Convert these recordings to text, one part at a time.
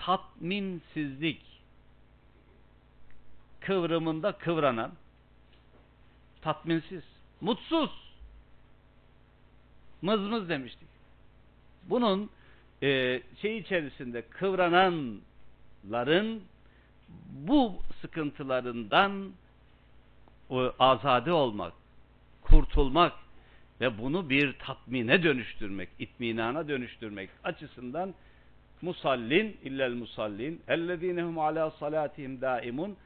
tatminsizlik kıvrımında kıvranan tatminsiz, mutsuz mızmız demiştik. Bunun e, şey içerisinde kıvrananların bu sıkıntılarından o, azade olmak, kurtulmak ve bunu bir tatmine dönüştürmek, itminana dönüştürmek açısından musallin illel musallin ellezinehum ala salatihim daimun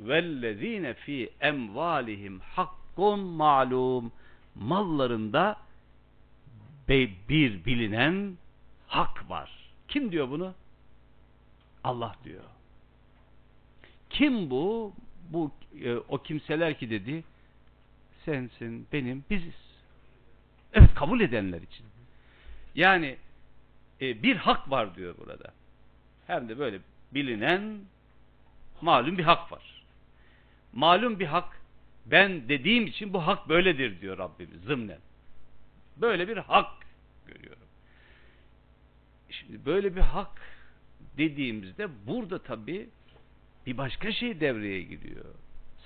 vellezine fi emvalihim hakkun malum mallarında bir bilinen hak var. Kim diyor bunu? Allah diyor. Kim bu? Bu e, o kimseler ki dedi sensin, benim, biziz. Evet kabul edenler için. Yani e, bir hak var diyor burada. Hem de böyle bilinen malum bir hak var. Malum bir hak ben dediğim için bu hak böyledir diyor Rabbimiz zımnen. Böyle bir hak görüyorum. Şimdi böyle bir hak dediğimizde burada tabi bir başka şey devreye giriyor.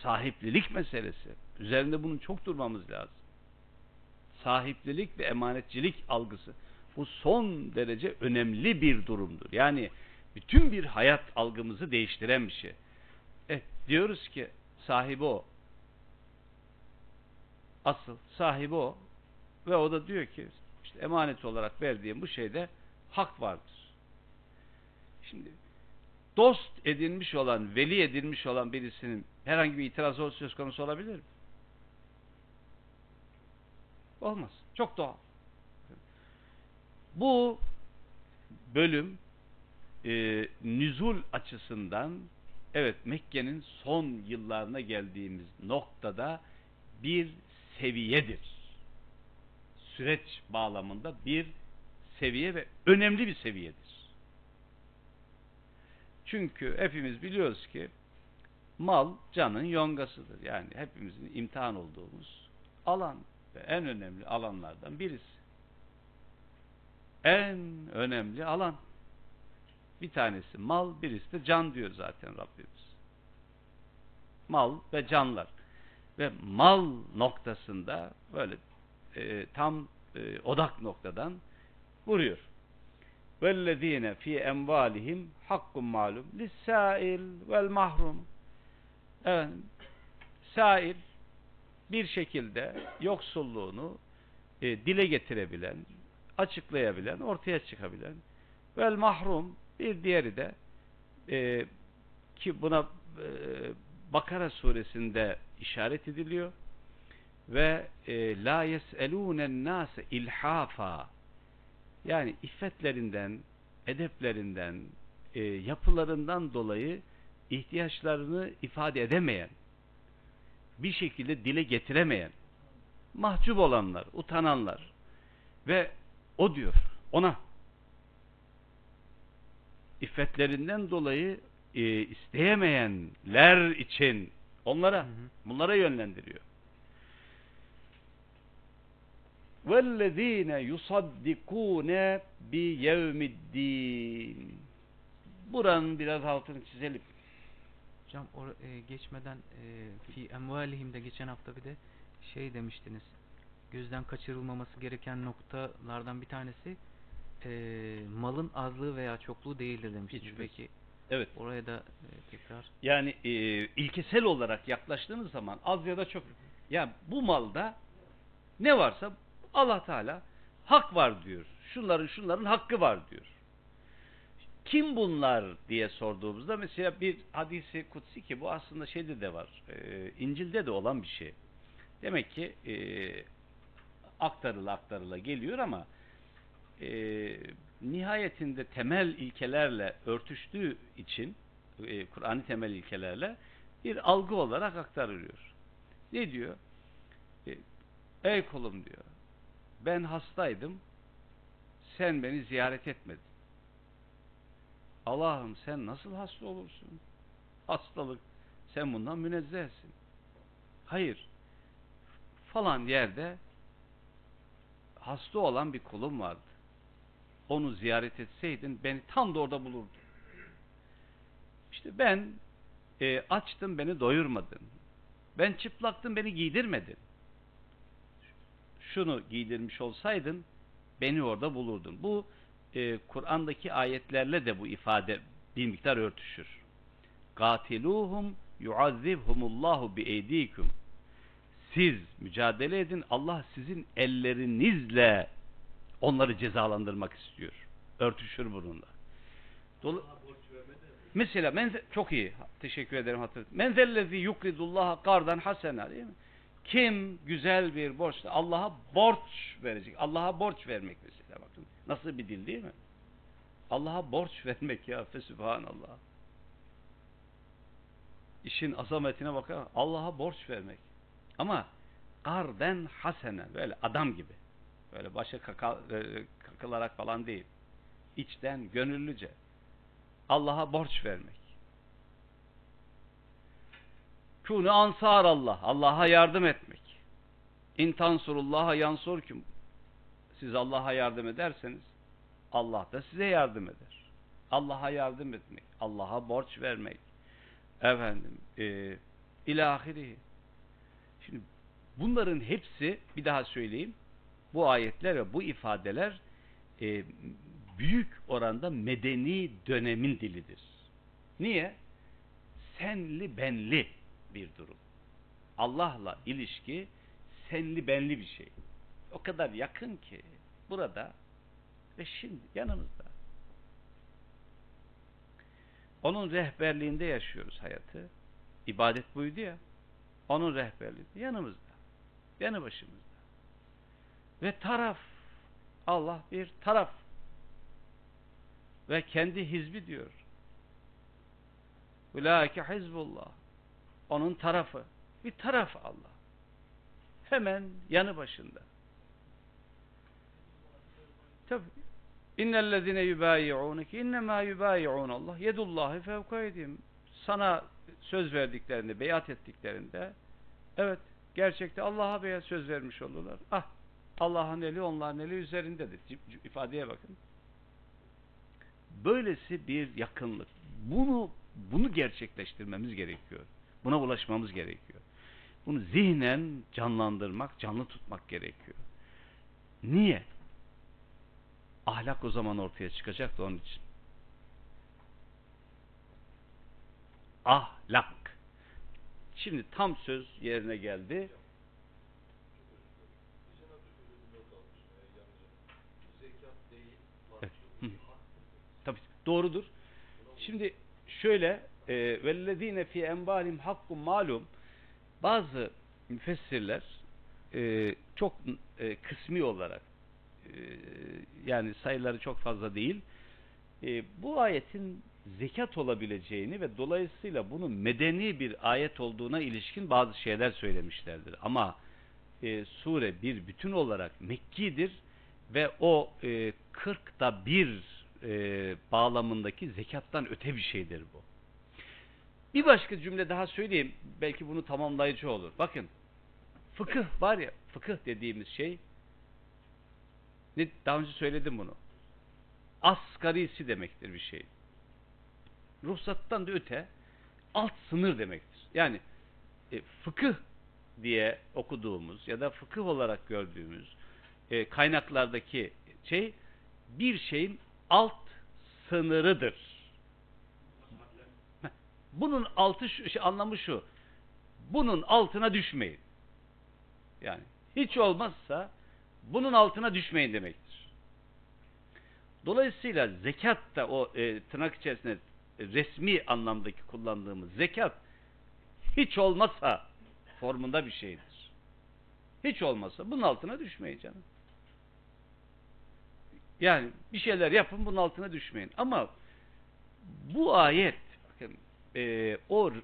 Sahiplilik meselesi. Üzerinde bunun çok durmamız lazım. Sahiplilik ve emanetçilik algısı. Bu son derece önemli bir durumdur. Yani bütün bir hayat algımızı değiştiren bir şey. Eh, diyoruz ki sahibi o. Asıl sahibi o. Ve o da diyor ki işte emanet olarak verdiğim bu şeyde hak vardır. Şimdi dost edinmiş olan, veli edinmiş olan birisinin herhangi bir itirazı söz konusu olabilir mi? Olmaz. Çok doğal. Bu bölüm e, nüzul açısından evet Mekke'nin son yıllarına geldiğimiz noktada bir seviyedir. Süreç bağlamında bir seviye ve önemli bir seviyedir. Çünkü hepimiz biliyoruz ki mal canın yongasıdır. Yani hepimizin imtihan olduğumuz alan ve en önemli alanlardan birisi En önemli alan. Bir tanesi mal, birisi de can diyor zaten Rabbimiz. Mal ve canlar. Ve mal noktasında böyle e, tam e, odak noktadan vuruyor. وَالَّذ۪ينَ ف۪ي اَمْوَالِهِمْ حَقٌّ مَعْلُمْ لِسَّائِلْ وَالْمَحْرُمْ Evet, sail bir şekilde yoksulluğunu e, dile getirebilen, açıklayabilen, ortaya çıkabilen. Vel mahrum bir diğeri de e, ki buna e, Bakara suresinde işaret ediliyor. Ve e, la yes'elûnen nâse ilhafa yani iffetlerinden, edeplerinden, e, yapılarından dolayı ihtiyaçlarını ifade edemeyen, bir şekilde dile getiremeyen, mahcup olanlar, utananlar ve o diyor ona iffetlerinden dolayı e, isteyemeyenler için onlara, bunlara yönlendiriyor. وَالَّذ۪ينَ يُصَدِّقُونَ بِيَوْمِ الدِّينِ Buranın biraz altını çizelim. Hocam or e, geçmeden e, fi emvalihimde geçen hafta bir de şey demiştiniz. Gözden kaçırılmaması gereken noktalardan bir tanesi e, malın azlığı veya çokluğu değildir demiştiniz. Hiç Peki Evet. oraya da e, tekrar Yani e, ilkesel olarak yaklaştığınız zaman az ya da çok. Ya bu malda ne varsa Allah Teala hak var diyor. Şunların şunların hakkı var diyor. Kim bunlar diye sorduğumuzda mesela bir hadisi kutsi ki bu aslında şeyde de var. E, İncil'de de olan bir şey. Demek ki e, aktarıla aktarıla geliyor ama e, nihayetinde temel ilkelerle örtüştüğü için e, Kur'an'ı temel ilkelerle bir algı olarak aktarılıyor. Ne diyor? E, Ey kulum diyor. Ben hastaydım. Sen beni ziyaret etmedin. Allah'ım sen nasıl hasta olursun? Hastalık. Sen bundan münezzehsin. Hayır. Falan yerde hasta olan bir kulum vardı. Onu ziyaret etseydin beni tam da orada bulurdu. İşte ben e, açtım beni doyurmadın. Ben çıplaktım beni giydirmedin. Şunu giydirmiş olsaydın beni orada bulurdun. Bu e, Kur'an'daki ayetlerle de bu ifade bir miktar örtüşür. Katiluhum yuazzibhumullahu bi eydikum. Siz mücadele edin. Allah sizin ellerinizle onları cezalandırmak istiyor. Örtüşür bununla. Dolu Mesela çok iyi. Teşekkür ederim hatırlat. Menzellezi yukridullaha kardan hasena değil mi? Kim güzel bir borç Allah'a borç verecek. Allah'a borç vermek mesela bakın. Nasıl bir dil değil mi? Allah'a borç vermek ya fesübhanallah. İşin azametine bakar. Allah'a borç vermek. Ama karden hasene böyle adam gibi. Böyle başa kaka, e, kakılarak falan değil. İçten gönüllüce. Allah'a borç vermek. Kûne ansar Allah. Allah'a yardım etmek. İntansurullaha yansurkum. Siz Allah'a yardım ederseniz Allah da size yardım eder. Allah'a yardım etmek. Allah'a borç vermek. Efendim e, ilahiri. Şimdi bunların hepsi bir daha söyleyeyim. Bu ayetler ve bu ifadeler e, büyük oranda medeni dönemin dilidir. Niye? Senli benli bir durum. Allah'la ilişki senli benli bir şey. O kadar yakın ki burada ve şimdi yanımızda. Onun rehberliğinde yaşıyoruz hayatı. İbadet buydu ya. Onun rehberliğinde yanımızda. Yanı başımızda. Ve taraf Allah bir taraf ve kendi hizbi diyor. Ulaike hizbullah. Onun tarafı. Bir taraf Allah. Hemen yanı başında. Tabi. İnnellezine yubayi'unke innema yubayi'un Allah. Yedullahi fevka edeyim. Sana söz verdiklerinde, beyat ettiklerinde evet gerçekte Allah'a beyat söz vermiş olurlar. Ah Allah'ın eli onların eli üzerindedir. İfadeye bakın. Böylesi bir yakınlık. Bunu bunu gerçekleştirmemiz gerekiyor. Buna ulaşmamız gerekiyor. Bunu zihnen canlandırmak, canlı tutmak gerekiyor. Niye? Ahlak o zaman ortaya çıkacak da onun için. Ahlak. Şimdi tam söz yerine geldi. Tabii doğrudur. Şimdi şöyle e, vellezine fi enbalim hakkun malum bazı müfessirler e, çok e, kısmi olarak e, yani sayıları çok fazla değil e, bu ayetin zekat olabileceğini ve dolayısıyla bunun medeni bir ayet olduğuna ilişkin bazı şeyler söylemişlerdir. Ama e, sure bir bütün olarak Mekki'dir ve o e, 40'da bir e, bağlamındaki zekattan öte bir şeydir bu. Bir başka cümle daha söyleyeyim. Belki bunu tamamlayıcı olur. Bakın fıkıh var ya fıkıh dediğimiz şey ne, daha önce söyledim bunu. Asgarisi demektir bir şey. Ruhsattan da öte alt sınır demektir. Yani e, fıkıh diye okuduğumuz ya da fıkıh olarak gördüğümüz e, kaynaklardaki şey bir şeyin alt sınırıdır. Bunun altı şu, şey, anlamı şu. Bunun altına düşmeyin. Yani hiç olmazsa bunun altına düşmeyin demektir. Dolayısıyla zekat da o e, tırnak içerisinde resmi anlamdaki kullandığımız zekat hiç olmazsa formunda bir şeydir. Hiç olmazsa bunun altına düşmeyin canım. Yani bir şeyler yapın bunun altına düşmeyin. Ama bu ayet bakın e, o e,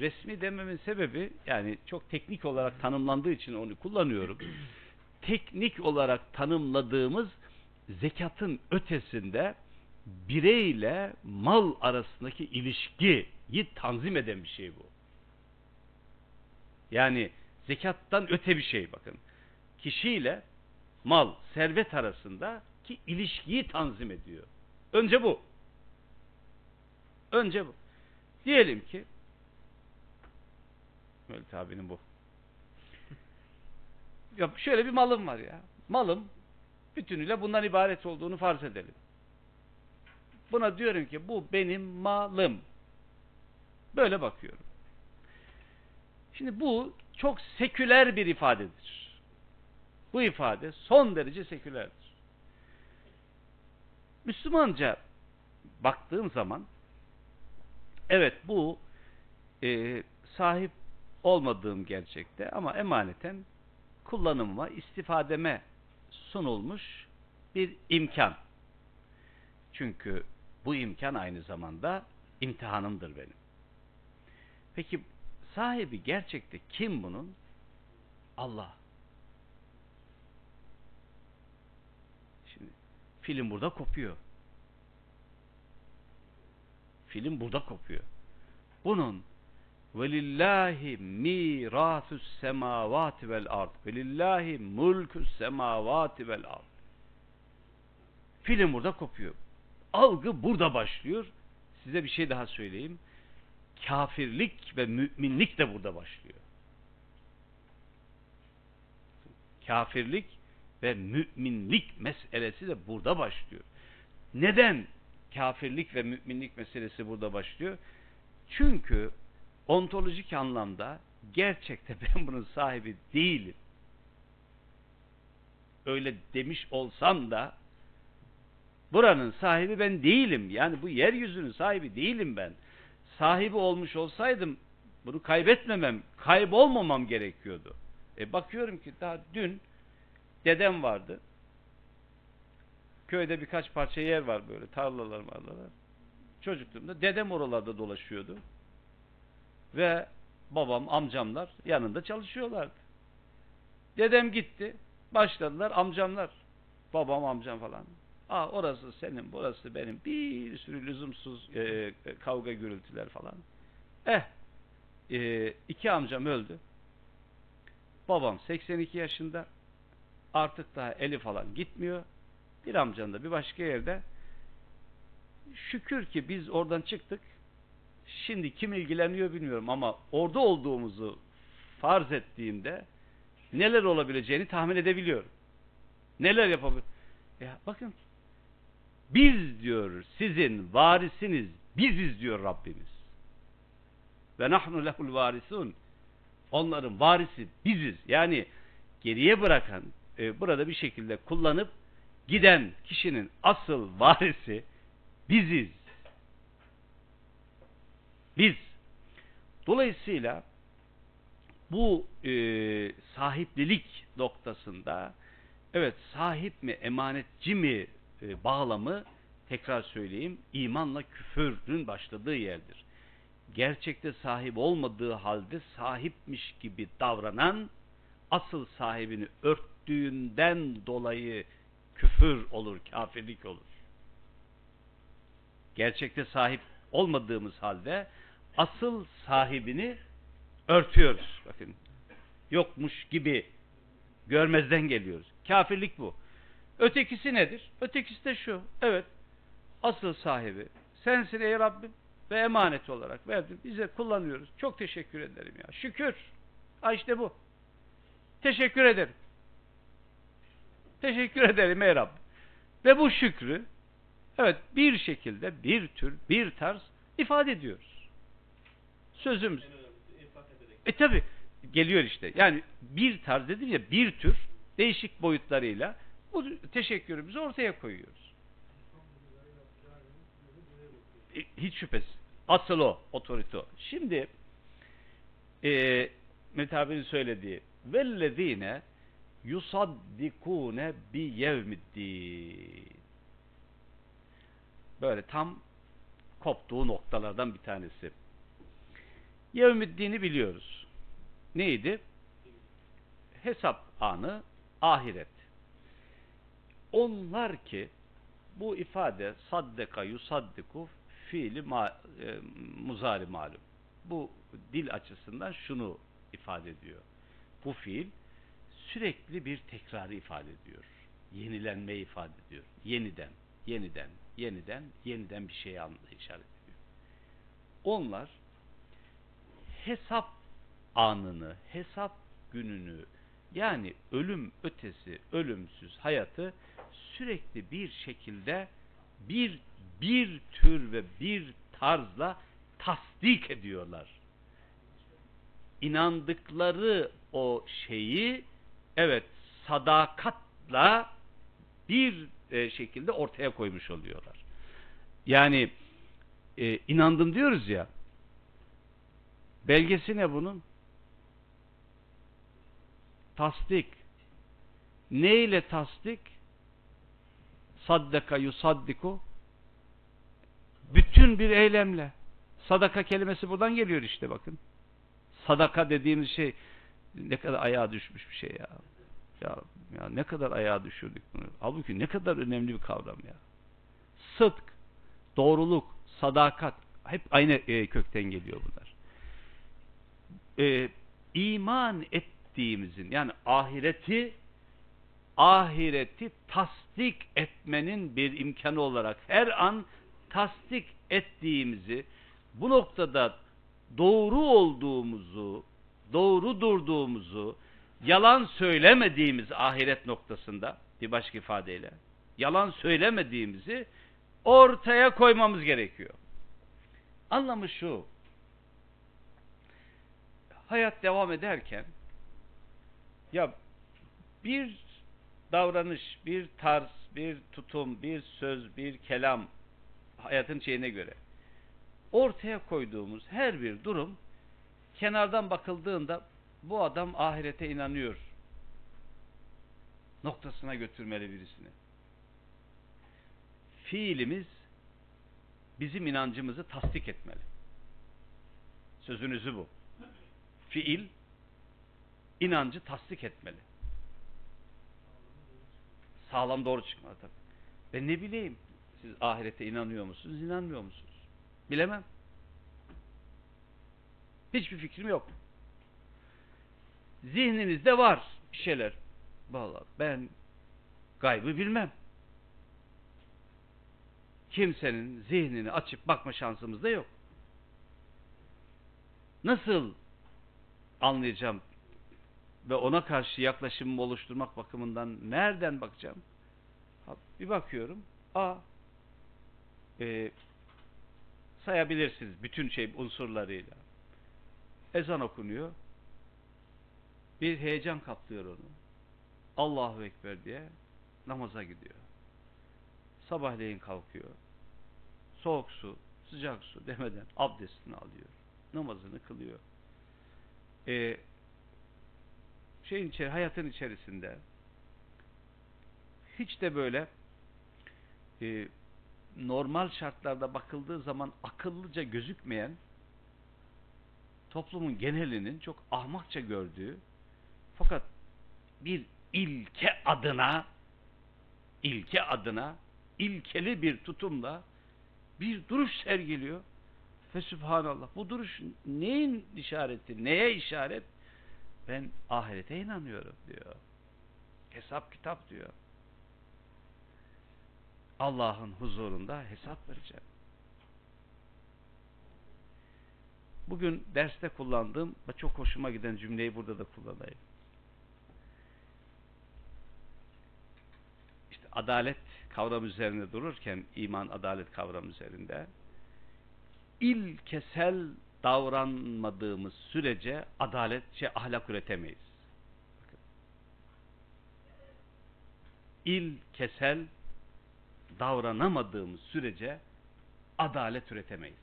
resmi dememin sebebi yani çok teknik olarak tanımlandığı için onu kullanıyorum. teknik olarak tanımladığımız zekatın ötesinde bireyle mal arasındaki ilişkiyi tanzim eden bir şey bu. Yani zekattan öte bir şey bakın. Kişiyle mal, servet arasında ki ilişkiyi tanzim ediyor. Önce bu. Önce bu. Diyelim ki Mehmet abinin bu. Ya şöyle bir malım var ya. Malım bütünüyle bundan ibaret olduğunu farz edelim. Buna diyorum ki bu benim malım. Böyle bakıyorum. Şimdi bu çok seküler bir ifadedir. Bu ifade son derece sekülerdir. Müslümanca baktığım zaman evet bu e, sahip olmadığım gerçekte ama emaneten kullanımıma, istifademe sunulmuş bir imkan. Çünkü bu imkan aynı zamanda imtihanımdır benim. Peki sahibi gerçekte kim bunun? Allah. Şimdi film burada kopuyor. Film burada kopuyor. Bunun velillahi mirasus semavati vel ard velillahi mulkus semavati vel ard film burada kopuyor. Algı burada başlıyor. Size bir şey daha söyleyeyim. Kafirlik ve müminlik de burada başlıyor. Kafirlik ve müminlik meselesi de burada başlıyor. Neden kafirlik ve müminlik meselesi burada başlıyor? Çünkü ontolojik anlamda gerçekte ben bunun sahibi değilim. Öyle demiş olsam da buranın sahibi ben değilim. Yani bu yeryüzünün sahibi değilim ben. Sahibi olmuş olsaydım bunu kaybetmemem, kaybolmamam gerekiyordu. E bakıyorum ki daha dün dedem vardı. Köyde birkaç parça yer var böyle tarlalar marlalar. Çocukluğumda dedem oralarda dolaşıyordu. Ve babam, amcamlar yanında çalışıyorlardı. Dedem gitti. Başladılar amcamlar. Babam, amcam falan. Aa orası senin, burası benim. Bir sürü lüzumsuz e, e, kavga gürültüler falan. Eh, e, iki amcam öldü. Babam 82 yaşında. Artık daha eli falan gitmiyor. Bir amcam da bir başka yerde. Şükür ki biz oradan çıktık. Şimdi kim ilgileniyor bilmiyorum ama orada olduğumuzu farz ettiğimde neler olabileceğini tahmin edebiliyorum. Neler yapabilir? Ya bakın biz diyor sizin varisiniz biziz diyor Rabbimiz. Ve nahnu lehul varisun. Onların varisi biziz. Yani geriye bırakan e, burada bir şekilde kullanıp giden kişinin asıl varisi biziz. Biz. Dolayısıyla bu e, sahiplilik noktasında evet sahip mi emanetçi mi e, bağlamı tekrar söyleyeyim imanla küfürün başladığı yerdir. Gerçekte sahip olmadığı halde sahipmiş gibi davranan asıl sahibini örttüğünden dolayı küfür olur, kafirlik olur. Gerçekte sahip olmadığımız halde asıl sahibini örtüyoruz. Bakın yokmuş gibi görmezden geliyoruz. Kafirlik bu. Ötekisi nedir? Ötekisi de şu. Evet. Asıl sahibi sensin ey Rabbim ve emanet olarak verdin. Bize kullanıyoruz. Çok teşekkür ederim ya. Şükür. Ha işte bu. Teşekkür ederim. Teşekkür ederim ey Rabbim. Ve bu şükrü evet bir şekilde bir tür bir tarz ifade ediyoruz. Sözümüz. E tabi geliyor işte. Yani bir tarz dedim ya bir tür değişik boyutlarıyla bu teşekkürümüzü ortaya koyuyoruz. E, hiç şüphesiz. Asıl o, otorite o. Şimdi e, Metabi'nin söylediği vellezine yusaddikune bi yevmiddin böyle tam koptuğu noktalardan bir tanesi. Yevmiddin'i biliyoruz. Neydi? Hesap anı, ahiret. Onlar ki bu ifade saddeka yusaddiku fiili ma, e, muzari malum. Bu dil açısından şunu ifade ediyor. Bu fiil sürekli bir tekrarı ifade ediyor. Yenilenmeyi ifade ediyor. Yeniden, yeniden, yeniden, yeniden bir şeye işaret ediyor. onlar hesap anını, hesap gününü yani ölüm ötesi, ölümsüz hayatı sürekli bir şekilde bir bir tür ve bir tarzla tasdik ediyorlar. İnandıkları o şeyi evet sadakatla bir e, şekilde ortaya koymuş oluyorlar. Yani e, inandım diyoruz ya belgesi ne bunun? Tasdik. Ne ile tasdik? Saddaka yusaddiku bütün bir eylemle. Sadaka kelimesi buradan geliyor işte bakın. Sadaka dediğimiz şey ne kadar ayağa düşmüş bir şey ya. Ya, ya ne kadar ayağa düşürdük bunu. Halbuki ne kadar önemli bir kavram ya. Sıdk, doğruluk, sadakat hep aynı e, kökten geliyor bunlar. E, iman ettiğimizin yani ahireti ahireti tasdik etmenin bir imkanı olarak her an tasdik ettiğimizi bu noktada doğru olduğumuzu doğru durduğumuzu yalan söylemediğimiz ahiret noktasında bir başka ifadeyle yalan söylemediğimizi ortaya koymamız gerekiyor. Anlamı şu hayat devam ederken ya bir davranış, bir tarz, bir tutum, bir söz, bir kelam hayatın şeyine göre ortaya koyduğumuz her bir durum kenardan bakıldığında bu adam ahirete inanıyor noktasına götürmeli birisini. Fiilimiz bizim inancımızı tasdik etmeli. Sözünüzü bu. Fiil inancı tasdik etmeli. Sağlam doğru çıkmalı tabii. Ben ne bileyim siz ahirete inanıyor musunuz, inanmıyor musunuz? Bilemem. Hiçbir fikrim yok. Zihninizde var bir şeyler. Vallahi ben gaybı bilmem. Kimsenin zihnini açıp bakma şansımız da yok. Nasıl anlayacağım ve ona karşı yaklaşımımı oluşturmak bakımından nereden bakacağım? Bir bakıyorum. A e, sayabilirsiniz bütün şey unsurlarıyla. Ezan okunuyor. Bir heyecan kaplıyor onu. Allahu Ekber diye namaza gidiyor. Sabahleyin kalkıyor. Soğuk su, sıcak su demeden abdestini alıyor. Namazını kılıyor. Ee, şeyin içeri, hayatın içerisinde. Hiç de böyle e, normal şartlarda bakıldığı zaman akıllıca gözükmeyen toplumun genelinin çok ahmakça gördüğü fakat bir ilke adına ilke adına ilkeli bir tutumla bir duruş sergiliyor. Ve subhanallah bu duruş neyin işareti neye işaret ben ahirete inanıyorum diyor hesap kitap diyor Allah'ın huzurunda hesap vereceğim. Bugün derste kullandığım ve çok hoşuma giden cümleyi burada da kullanayım. İşte adalet kavramı üzerinde dururken iman adalet kavramı üzerinde ilkesel davranmadığımız sürece adaletçe ahlak üretemeyiz. İlkesel davranamadığımız sürece adalet üretemeyiz.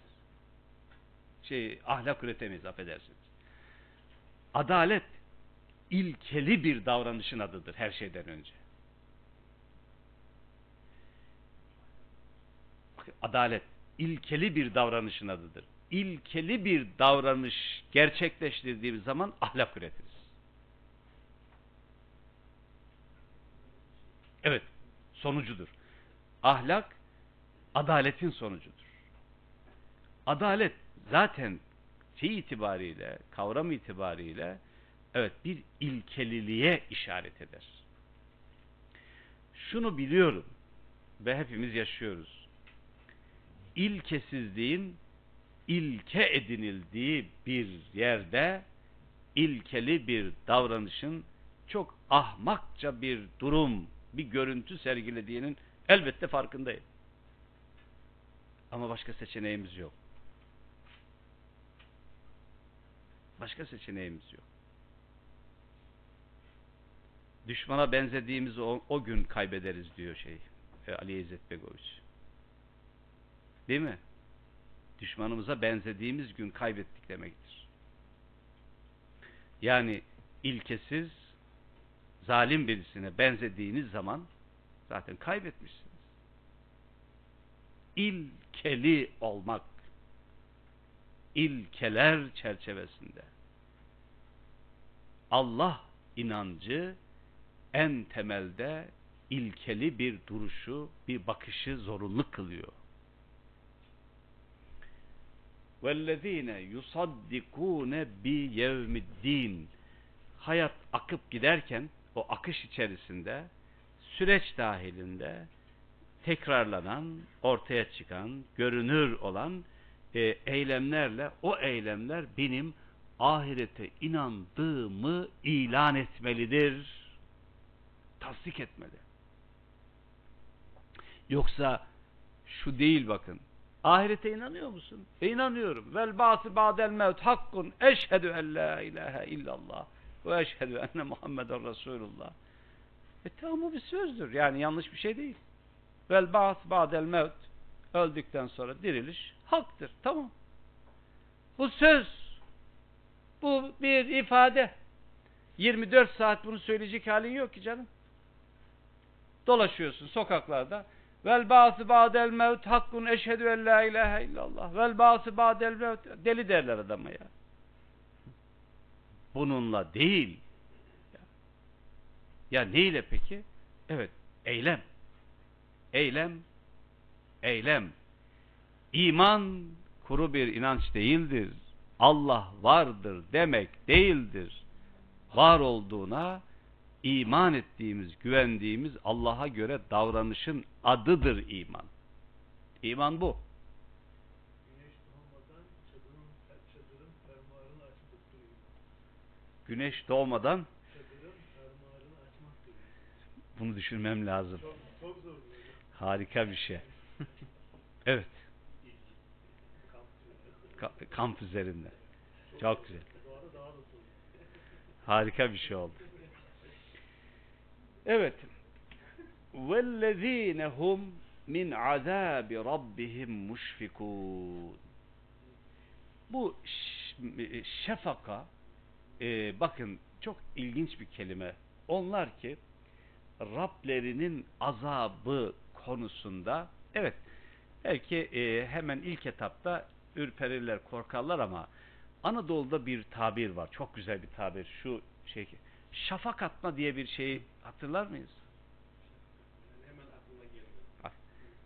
Şey, ahlak üretemeyiz affedersiniz. Adalet ilkeli bir davranışın adıdır her şeyden önce. Adalet ilkeli bir davranışın adıdır. İlkeli bir davranış gerçekleştirdiğimiz zaman ahlak üretiriz. Evet, sonucudur. Ahlak adaletin sonucudur. Adalet zaten şey itibariyle, kavram itibariyle evet bir ilkeliliğe işaret eder. Şunu biliyorum ve hepimiz yaşıyoruz. İlkesizliğin ilke edinildiği bir yerde ilkeli bir davranışın çok ahmakça bir durum, bir görüntü sergilediğinin elbette farkındayım. Ama başka seçeneğimiz yok. Başka seçeneğimiz yok. Düşmana benzediğimizi o, o gün kaybederiz diyor şey e, Ali İzzet Begoviç. Değil mi? Düşmanımıza benzediğimiz gün kaybettik demektir. Yani ilkesiz, zalim birisine benzediğiniz zaman zaten kaybetmişsiniz. İlkeli olmak, ilkeler çerçevesinde Allah inancı en temelde ilkeli bir duruşu, bir bakışı zorunlu kılıyor vellezine yusaddikune bi yevmiddin hayat akıp giderken o akış içerisinde süreç dahilinde tekrarlanan, ortaya çıkan, görünür olan e, eylemlerle o eylemler benim ahirete inandığımı ilan etmelidir. Tasdik etmeli. Yoksa şu değil bakın. Ahirete inanıyor musun? E inanıyorum. Vel ba'si ba'del mevt hakkun eşhedü en la ilahe illallah ve eşhedü enne Muhammeden Resulullah. E tamam bu bir sözdür. Yani yanlış bir şey değil. Vel ba'si ba'del mevt öldükten sonra diriliş haktır. Tamam. Bu söz. Bu bir ifade. 24 saat bunu söyleyecek halin yok ki canım. Dolaşıyorsun sokaklarda. Vel ba'sı ba'del mevt hakkun eşhedü en la ilahe illallah. Vel ba'sı ba'del mevt. Deli derler adama ya. Bununla değil. Ya neyle peki? Evet, eylem. Eylem, eylem. İman kuru bir inanç değildir. Allah vardır demek değildir. Var olduğuna iman ettiğimiz, güvendiğimiz Allah'a göre davranışın adıdır iman. İman bu. Güneş doğmadan çadırın, çadırın fermuarını açmak duruyor. Güneş doğmadan Çadırın fermuarını açmak duruyor. bunu düşünmem lazım. Çok, çok zor. Harika bir şey. Evet, Kamp ka- kamp üzerinde. Çok güzel. Harika bir şey oldu. Evet. وَالَّذ۪ينَ هُمْ min عَذَابِ رَبِّهِمْ مُشْفِكُونَ Bu ş- şefaka e, bakın çok ilginç bir kelime. Onlar ki Rablerinin azabı konusunda evet belki e, hemen ilk etapta ürperirler, korkarlar ama Anadolu'da bir tabir var. Çok güzel bir tabir. Şu şey şafak atma diye bir şeyi hatırlar mıyız?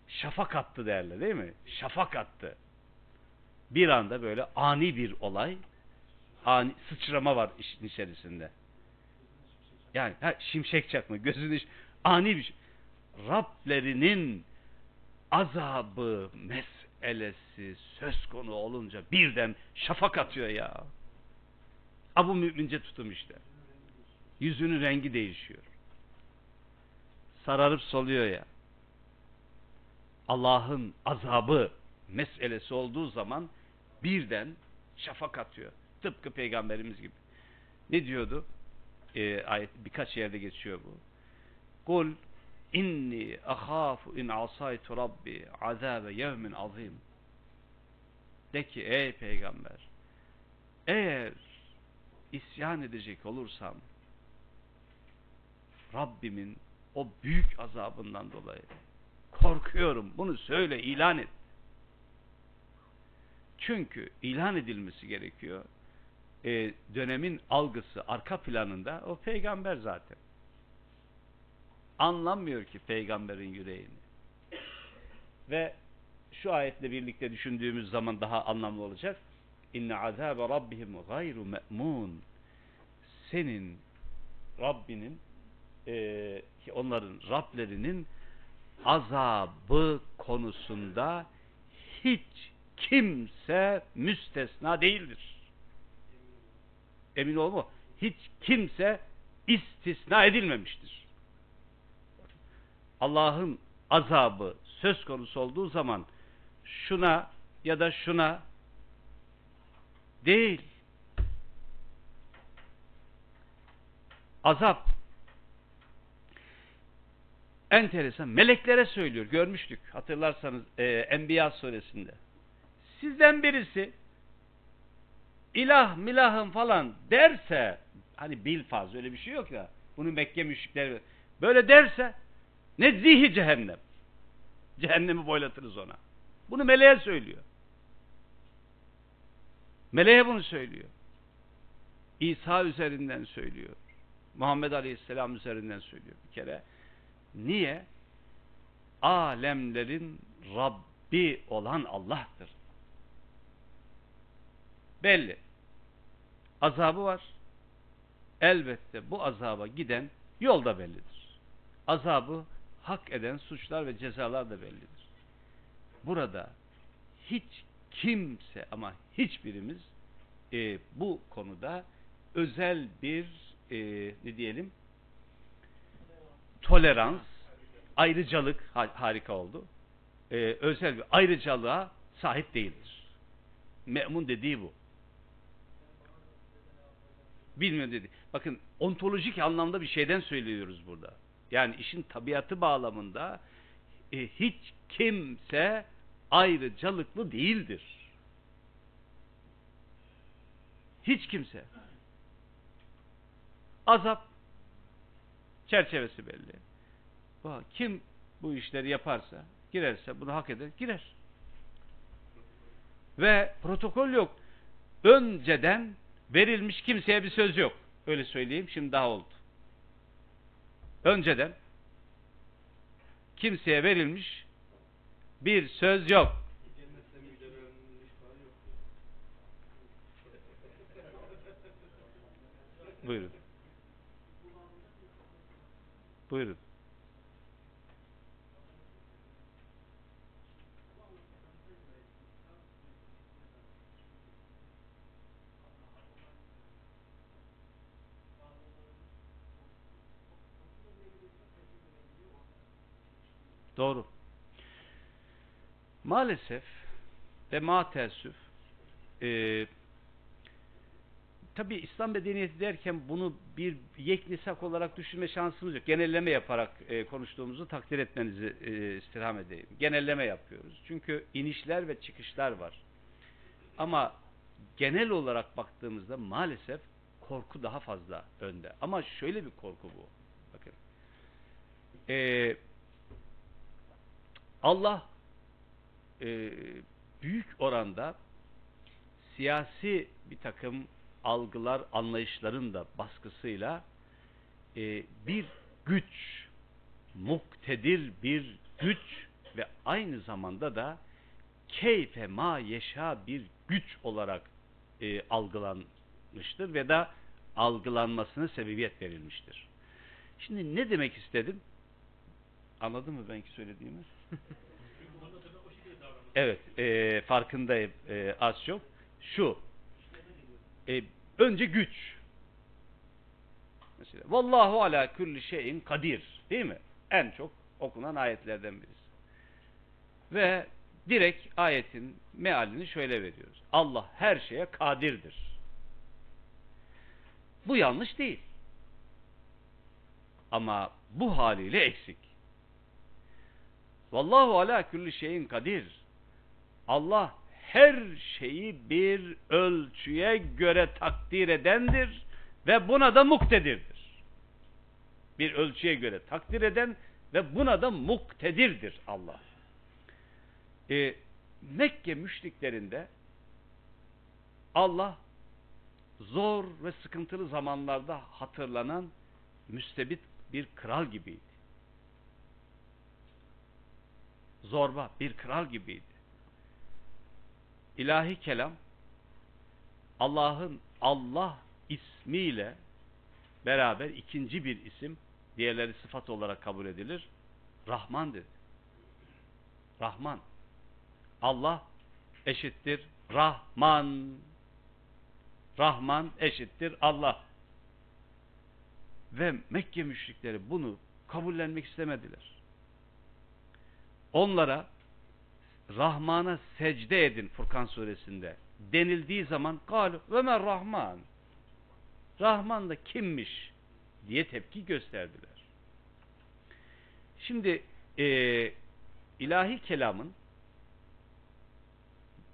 Şafak attı derler değil mi? Şafak attı. Bir anda böyle ani bir olay, ani sıçrama var işin içerisinde. Yani ha, şimşek çakma, gözün iş, ani bir şey. Rablerinin azabı meselesi söz konu olunca birden şafak atıyor ya. Abu mümince tutum işte. Yüzünün rengi değişiyor. Sararıp soluyor ya. Allah'ın azabı meselesi olduğu zaman birden şafak atıyor. Tıpkı peygamberimiz gibi. Ne diyordu? Ee, ayet birkaç yerde geçiyor bu. Kul inni ahafu in asaytu rabbi azabe yevmin azim. De ki ey peygamber eğer isyan edecek olursam Rabbimin o büyük azabından dolayı korkuyorum. Bunu söyle, ilan et. Çünkü ilan edilmesi gerekiyor. Ee, dönemin algısı arka planında o peygamber zaten. Anlamıyor ki peygamberin yüreğini. Ve şu ayetle birlikte düşündüğümüz zaman daha anlamlı olacak. İnne azabe rabbihim gayru me'mun. Senin Rabbinin e, onların Rablerinin azabı konusunda hiç kimse müstesna değildir. Emin ol mu? Hiç kimse istisna edilmemiştir. Allah'ın azabı söz konusu olduğu zaman şuna ya da şuna değil. Azap enteresan. Meleklere söylüyor. Görmüştük. Hatırlarsanız e, Enbiya suresinde. Sizden birisi ilah milahım falan derse hani bil faz öyle bir şey yok ya. Bunu Mekke müşrikleri böyle derse ne zihi cehennem. Cehennemi boylatırız ona. Bunu meleğe söylüyor. Meleğe bunu söylüyor. İsa üzerinden söylüyor. Muhammed Aleyhisselam üzerinden söylüyor bir kere. Niye? Alemlerin Rabbi olan Allah'tır. Belli. Azabı var. Elbette bu azaba giden yol da bellidir. Azabı hak eden suçlar ve cezalar da bellidir. Burada hiç kimse ama hiçbirimiz e, bu konuda özel bir e, ne diyelim tolerans, ayrıcalık ha- harika oldu. Ee, özel bir ayrıcalığa sahip değildir. Me'mun dediği bu. Bilmiyorum dedi. Bakın ontolojik anlamda bir şeyden söylüyoruz burada. Yani işin tabiatı bağlamında e, hiç kimse ayrıcalıklı değildir. Hiç kimse. Azap çerçevesi belli. Kim bu işleri yaparsa, girerse, bunu hak eder, girer. Ve protokol yok. Önceden verilmiş kimseye bir söz yok. Öyle söyleyeyim, şimdi daha oldu. Önceden kimseye verilmiş bir söz yok. Buyurun. Buyurun. Doğru. Maalesef ve ma teessüf e, tabi İslam medeniyeti derken bunu bir yeknisak olarak düşünme şansımız yok. Genelleme yaparak e, konuştuğumuzu takdir etmenizi e, istirham edeyim. Genelleme yapıyoruz. Çünkü inişler ve çıkışlar var. Ama genel olarak baktığımızda maalesef korku daha fazla önde. Ama şöyle bir korku bu. Bakın. E, Allah e, büyük oranda siyasi bir takım algılar, anlayışların da baskısıyla e, bir güç, muktedir bir güç ve aynı zamanda da keyfe ma yeşa bir güç olarak e, algılanmıştır ve da algılanmasına sebebiyet verilmiştir. Şimdi ne demek istedim? Anladın mı benki söylediğimi? Evet, e, farkındayım e, az çok. Şu, e, önce güç. Mesela, Vallahu ala kulli şeyin kadir, değil mi? En çok okunan ayetlerden birisi. Ve direkt ayetin mealini şöyle veriyoruz. Allah her şeye kadirdir. Bu yanlış değil. Ama bu haliyle eksik. Vallahu ala kulli şeyin kadir. Allah her şeyi bir ölçüye göre takdir edendir ve buna da muktedirdir. Bir ölçüye göre takdir eden ve buna da muktedirdir Allah. Ee, Mekke müşriklerinde Allah zor ve sıkıntılı zamanlarda hatırlanan müstebit bir kral gibiydi. Zorba bir kral gibiydi. İlahi kelam Allah'ın Allah ismiyle beraber ikinci bir isim diğerleri sıfat olarak kabul edilir. Rahman. Rahman. Allah eşittir Rahman. Rahman eşittir Allah. Ve Mekke müşrikleri bunu kabullenmek istemediler. Onlara Rahman'a secde edin Furkan suresinde denildiği zaman gal ve men Rahman. Rahman da kimmiş diye tepki gösterdiler. Şimdi e, ilahi kelamın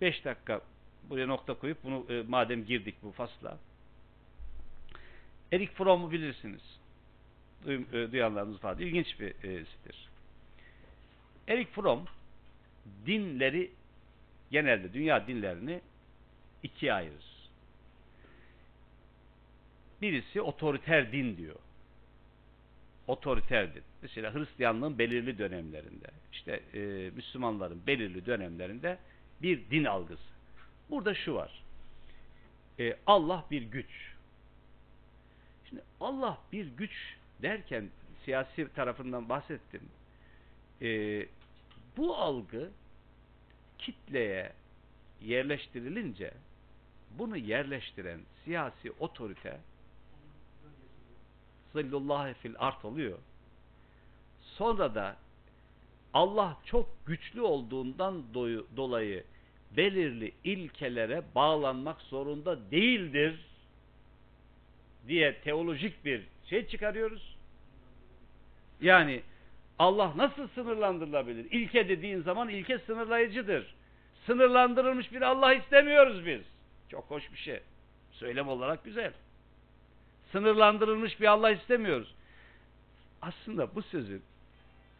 5 dakika buraya nokta koyup bunu e, madem girdik bu fasla Erik Fromm'u bilirsiniz. Duy, e, duyanlarınız var. İlginç bir e. Erik Fromm dinleri genelde dünya dinlerini ikiye ayırır. Birisi otoriter din diyor. Otoriter din. Mesela Hristiyanlığın belirli dönemlerinde, işte e, Müslümanların belirli dönemlerinde bir din algısı. Burada şu var. E, Allah bir güç. Şimdi Allah bir güç derken siyasi tarafından bahsettim. E, bu algı kitleye yerleştirilince bunu yerleştiren siyasi otorite zillullahi fil art oluyor. Sonra da Allah çok güçlü olduğundan dolayı belirli ilkelere bağlanmak zorunda değildir diye teolojik bir şey çıkarıyoruz. Yani Allah nasıl sınırlandırılabilir? İlke dediğin zaman ilke sınırlayıcıdır. Sınırlandırılmış bir Allah istemiyoruz biz. Çok hoş bir şey. Söylem olarak güzel. Sınırlandırılmış bir Allah istemiyoruz. Aslında bu sözün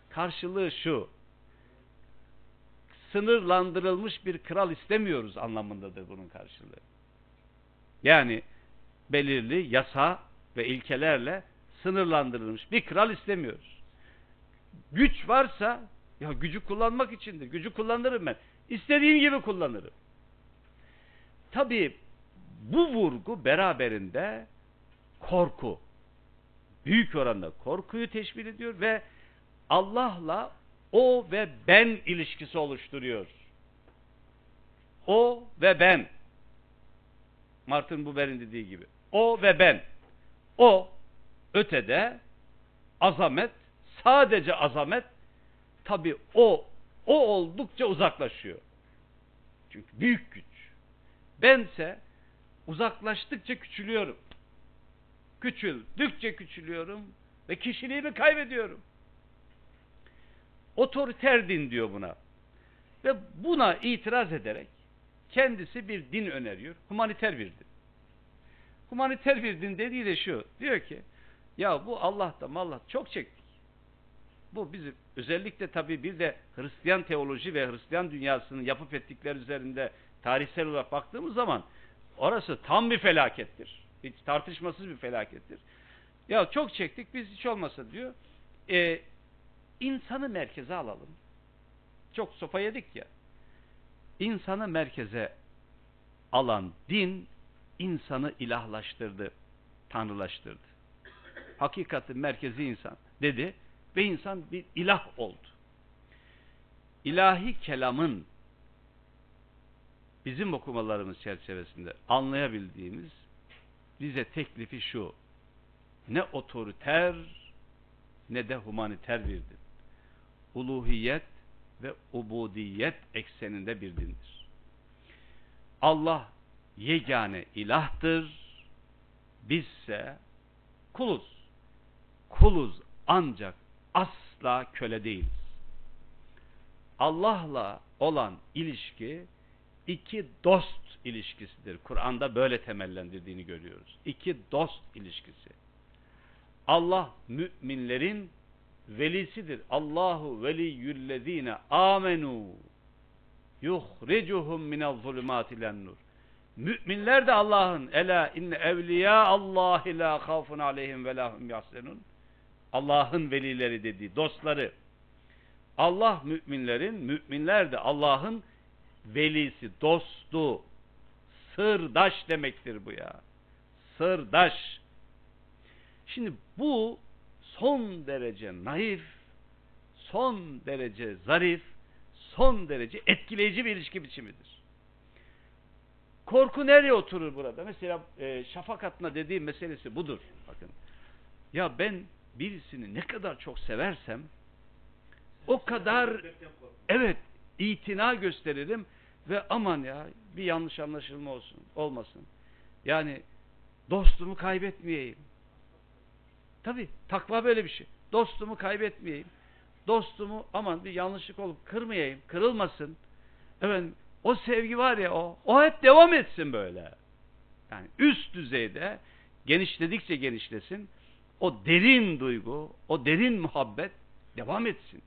karşılığı şu. Sınırlandırılmış bir kral istemiyoruz anlamındadır bunun karşılığı. Yani belirli yasa ve ilkelerle sınırlandırılmış bir kral istemiyoruz. Güç varsa ya gücü kullanmak içindir. Gücü kullanırım ben. İstediğim gibi kullanırım. Tabii bu vurgu beraberinde korku. Büyük oranda korkuyu teşkil ediyor ve Allah'la o ve ben ilişkisi oluşturuyor. O ve ben. Martin Buber'in dediği gibi. O ve ben. O ötede azamet, sadece azamet tabi o o oldukça uzaklaşıyor. Çünkü büyük güç. Bense uzaklaştıkça küçülüyorum. Küçüldükçe küçülüyorum ve kişiliğimi kaybediyorum. Otoriter din diyor buna. Ve buna itiraz ederek kendisi bir din öneriyor. Humaniter bir din. Humaniter bir din dediği de şu. Diyor ki ya bu Allah çok çektik. Bu bizim özellikle tabii bir de Hristiyan teoloji ve Hristiyan dünyasının yapıp ettikleri üzerinde tarihsel olarak baktığımız zaman orası tam bir felakettir. Hiç tartışmasız bir felakettir. Ya çok çektik biz hiç olmasa diyor. E, insanı merkeze alalım. Çok sopa yedik ya. İnsanı merkeze alan din insanı ilahlaştırdı, tanrılaştırdı. Hakikatin merkezi insan dedi ve insan bir ilah oldu. İlahi kelamın bizim okumalarımız çerçevesinde anlayabildiğimiz bize teklifi şu. Ne otoriter ne de humaniter bir din. Uluhiyet ve ubudiyet ekseninde bir dindir. Allah yegane ilahtır. Bizse kuluz. Kuluz ancak asla köle değiliz. Allah'la olan ilişki iki dost ilişkisidir. Kur'an'da böyle temellendirdiğini görüyoruz. İki dost ilişkisi. Allah müminlerin velisidir. Allahu veliyyüllezine amenu yuhricuhum minel zulümati nur. Müminler de Allah'ın ela inne evliya Allahi la khafun aleyhim ve lahum yahsenun. Allah'ın velileri dediği dostları. Allah müminlerin, müminler de Allah'ın velisi, dostu, sırdaş demektir bu ya. Sırdaş. Şimdi bu son derece naif, son derece zarif, son derece etkileyici bir ilişki biçimidir. Korku nereye oturur burada? Mesela e, şafak atma dediğim meselesi budur. Bakın. Ya ben birisini ne kadar çok seversem o kadar evet itina gösteririm ve aman ya bir yanlış anlaşılma olsun olmasın. Yani dostumu kaybetmeyeyim. Tabi takva böyle bir şey. Dostumu kaybetmeyeyim. Dostumu aman bir yanlışlık olup kırmayayım, kırılmasın. Efendim o sevgi var ya o, o hep devam etsin böyle. Yani üst düzeyde genişledikçe genişlesin. O derin duygu, o derin muhabbet devam etsin.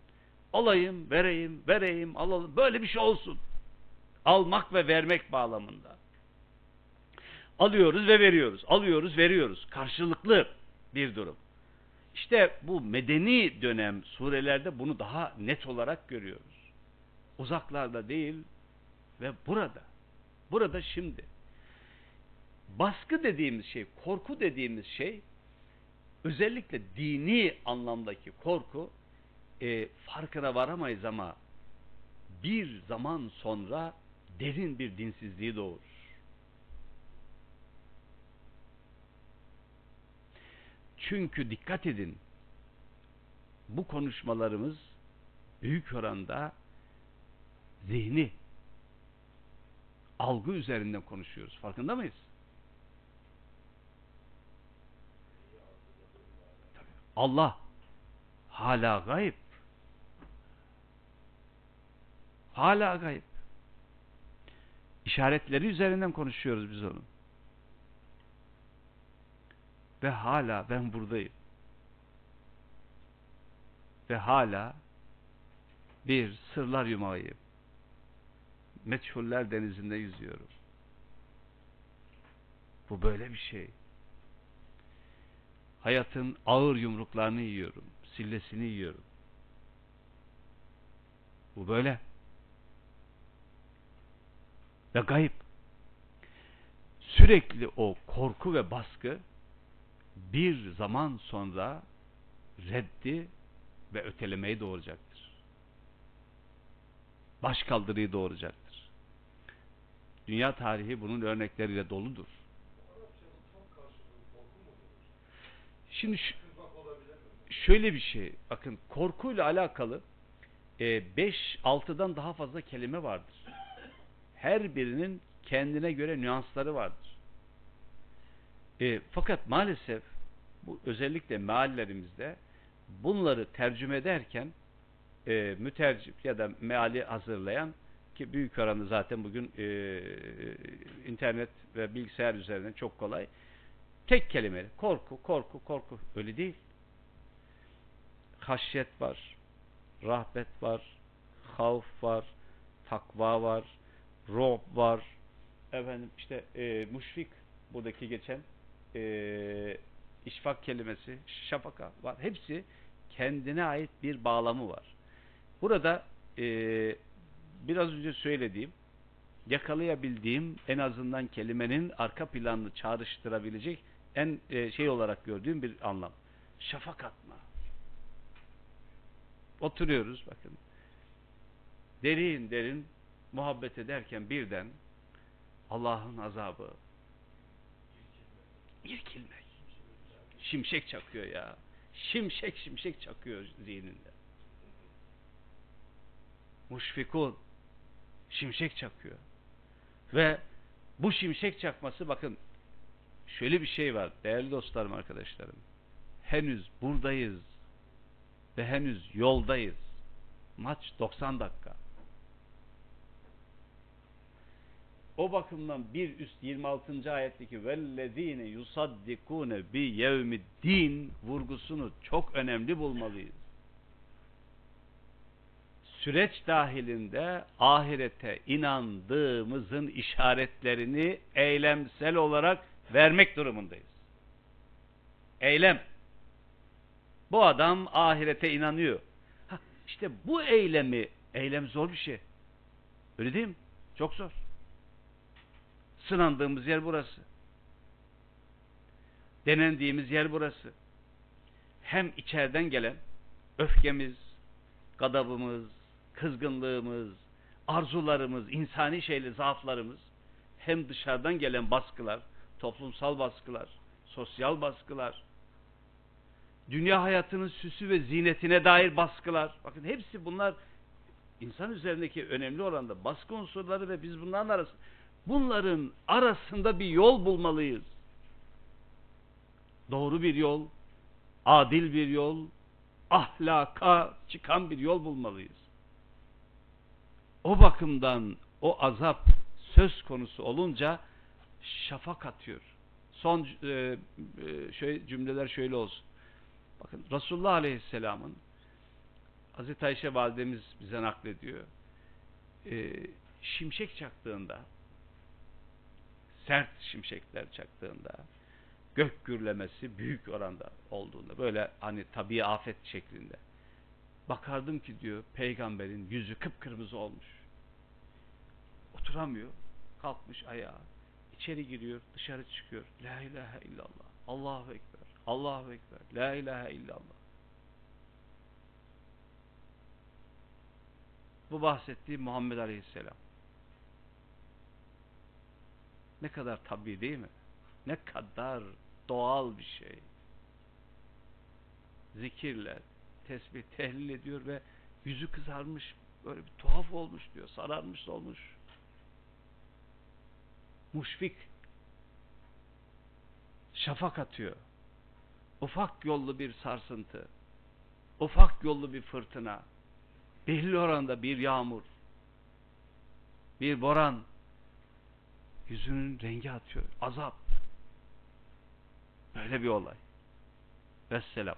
Alayım, vereyim, vereyim, alalım. Böyle bir şey olsun. Almak ve vermek bağlamında. Alıyoruz ve veriyoruz. Alıyoruz, veriyoruz. Karşılıklı bir durum. İşte bu medeni dönem surelerde bunu daha net olarak görüyoruz. Uzaklarda değil ve burada. Burada şimdi. Baskı dediğimiz şey, korku dediğimiz şey özellikle dini anlamdaki korku e, farkına varamayız ama bir zaman sonra derin bir dinsizliği doğurur. Çünkü dikkat edin, bu konuşmalarımız büyük oranda zihni, algı üzerinden konuşuyoruz. Farkında mıyız? Allah hala gayb. Hala gayb. İşaretleri üzerinden konuşuyoruz biz onun. Ve hala ben buradayım. Ve hala bir sırlar yumağıyım. Meçhuller denizinde yüzüyorum. Bu böyle bir şey. Hayatın ağır yumruklarını yiyorum. Sillesini yiyorum. Bu böyle. Ve gayip. Sürekli o korku ve baskı bir zaman sonra reddi ve ötelemeyi doğuracaktır. Başkaldırıyı doğuracaktır. Dünya tarihi bunun örnekleriyle doludur. Şimdi şöyle bir şey, bakın korkuyla alakalı 5-6'dan daha fazla kelime vardır. Her birinin kendine göre nüansları vardır. E, fakat maalesef bu özellikle meallerimizde bunları tercüme ederken e, mütercim ya da meali hazırlayan ki büyük oranı zaten bugün e, internet ve bilgisayar üzerinden çok kolay. Tek kelime korku, korku, korku. Öyle değil. Haşyet var, rahbet var, havf var, takva var, rob var. Efendim işte e, müşfik buradaki geçen e, işfak kelimesi, şafaka var. Hepsi kendine ait bir bağlamı var. Burada e, biraz önce söylediğim, yakalayabildiğim en azından kelimenin arka planını çağrıştırabilecek en e, şey olarak gördüğüm bir anlam. Şafak atma. Oturuyoruz bakın. Derin derin muhabbet ederken birden Allah'ın azabı irkilmek. Şimşek çakıyor ya. Şimşek şimşek çakıyor zihninde. Muşfikun şimşek çakıyor. Ve bu şimşek çakması bakın şöyle bir şey var değerli dostlarım arkadaşlarım. Henüz buradayız ve henüz yoldayız. Maç 90 dakika. O bakımdan bir üst 26. ayetteki vellezine yusaddikune bi yevmiddin vurgusunu çok önemli bulmalıyız. Süreç dahilinde ahirete inandığımızın işaretlerini eylemsel olarak vermek durumundayız. Eylem. Bu adam ahirete inanıyor. Ha, işte bu eylemi, eylem zor bir şey. Öyle değil mi? Çok zor. Sınandığımız yer burası. Denendiğimiz yer burası. Hem içeriden gelen öfkemiz, gadabımız, kızgınlığımız, arzularımız, insani şeyli zaaflarımız hem dışarıdan gelen baskılar, toplumsal baskılar, sosyal baskılar, dünya hayatının süsü ve zinetine dair baskılar. Bakın hepsi bunlar insan üzerindeki önemli oranda baskı unsurları ve biz bunların arasında bunların arasında bir yol bulmalıyız. Doğru bir yol, adil bir yol, ahlaka çıkan bir yol bulmalıyız. O bakımdan o azap söz konusu olunca şafak atıyor. Son e, şöyle cümleler şöyle olsun. Bakın Resulullah Aleyhisselam'ın Hazreti Ayşe validemiz bize naklediyor. E, şimşek çaktığında sert şimşekler çaktığında gök gürlemesi büyük oranda olduğunda böyle hani tabii afet şeklinde bakardım ki diyor peygamberin yüzü kıpkırmızı olmuş oturamıyor kalkmış ayağa içeri giriyor dışarı çıkıyor la ilahe illallah Allahu ekber Allahu ekber la ilahe illallah bu bahsettiğim Muhammed Aleyhisselam ne kadar tabii değil mi? Ne kadar doğal bir şey. Zikirle, tesbih, tehlil ediyor ve yüzü kızarmış, böyle bir tuhaf olmuş diyor, sararmış olmuş. Muşfik, şafak atıyor. Ufak yollu bir sarsıntı, ufak yollu bir fırtına, belli oranda bir yağmur, bir boran, yüzünün rengi atıyor. Azap. Böyle bir olay. Vesselam.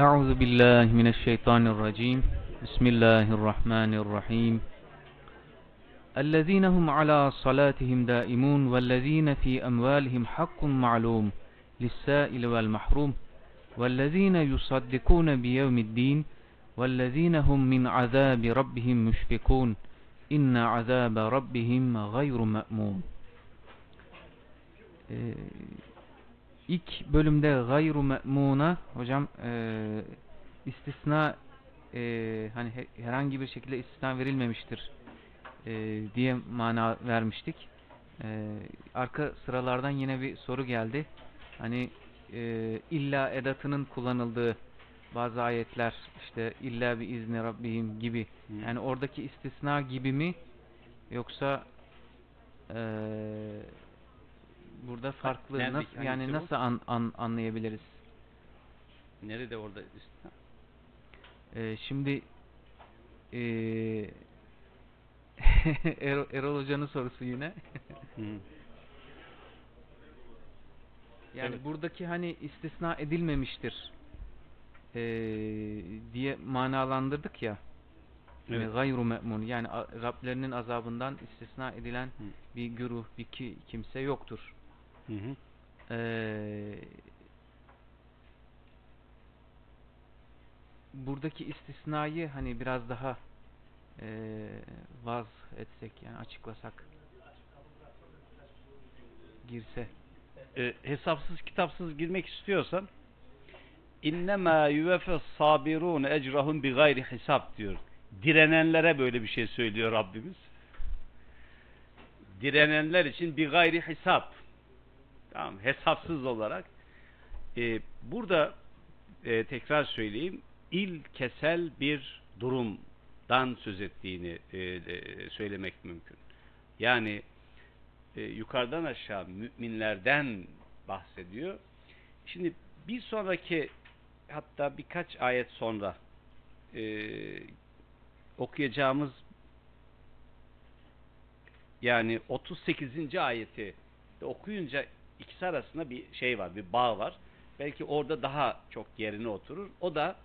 أعوذ بالله من الشيطان الرجيم. بسم الله الرحمن الرحيم. الذين هم على صلاتهم دائمون والذين في أموالهم حق معلوم للسائل والمحروم والذين يصدقون بيوم الدين والذين هم من عذاب ربهم مشفقون. إن عذاب ربهم غير مأمون. Ee, ilk bölümde gayru me'muna hocam e, istisna e, hani he- herhangi bir şekilde istisna verilmemiştir e, diye mana vermiştik. E, arka sıralardan yine bir soru geldi. Hani e, illa edatının kullanıldığı bazı ayetler işte illa bir izni Rabbihim gibi yani oradaki istisna gibi mi yoksa e, burada farklı nerede- nasıl hangisi yani bu? nasıl an, an- anlayabiliriz? Nerede orada istisna? Ee, şimdi ee, Erol, Erol Hoca'nın sorusu yine. Hı. Yani Evet. buradaki hani istisna edilmemiştir ee, diye manalandırdık ya. Evet. Evet. Gayru me'mun yani a- Rablerinin azabından istisna edilen Hı. bir güruh, bir ki, kimse yoktur. Hı hı. Ee, buradaki istisnayı hani biraz daha ee, vaz etsek yani açıklasak girse. e, hesapsız kitapsız girmek istiyorsan innema yuvefes sabirun ecrahum bi gayri hesap diyor. Direnenlere böyle bir şey söylüyor Rabbimiz. Direnenler için bir gayri hesap. Tamam, hesapsız olarak. E, burada e, tekrar söyleyeyim ilkesel bir durumdan söz ettiğini e, e, söylemek mümkün. Yani e, yukarıdan aşağı müminlerden bahsediyor. Şimdi bir sonraki hatta birkaç ayet sonra e, okuyacağımız yani 38. ayeti okuyunca ikisi arasında bir şey var, bir bağ var. Belki orada daha çok yerine oturur. O da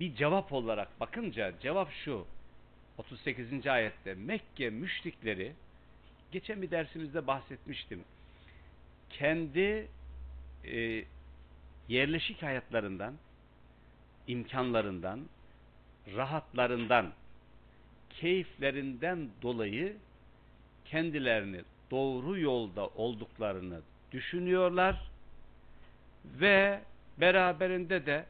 bir cevap olarak bakınca cevap şu. 38. ayette Mekke müşrikleri geçen bir dersimizde bahsetmiştim. Kendi e, yerleşik hayatlarından, imkanlarından, rahatlarından, keyiflerinden dolayı kendilerini doğru yolda olduklarını düşünüyorlar ve beraberinde de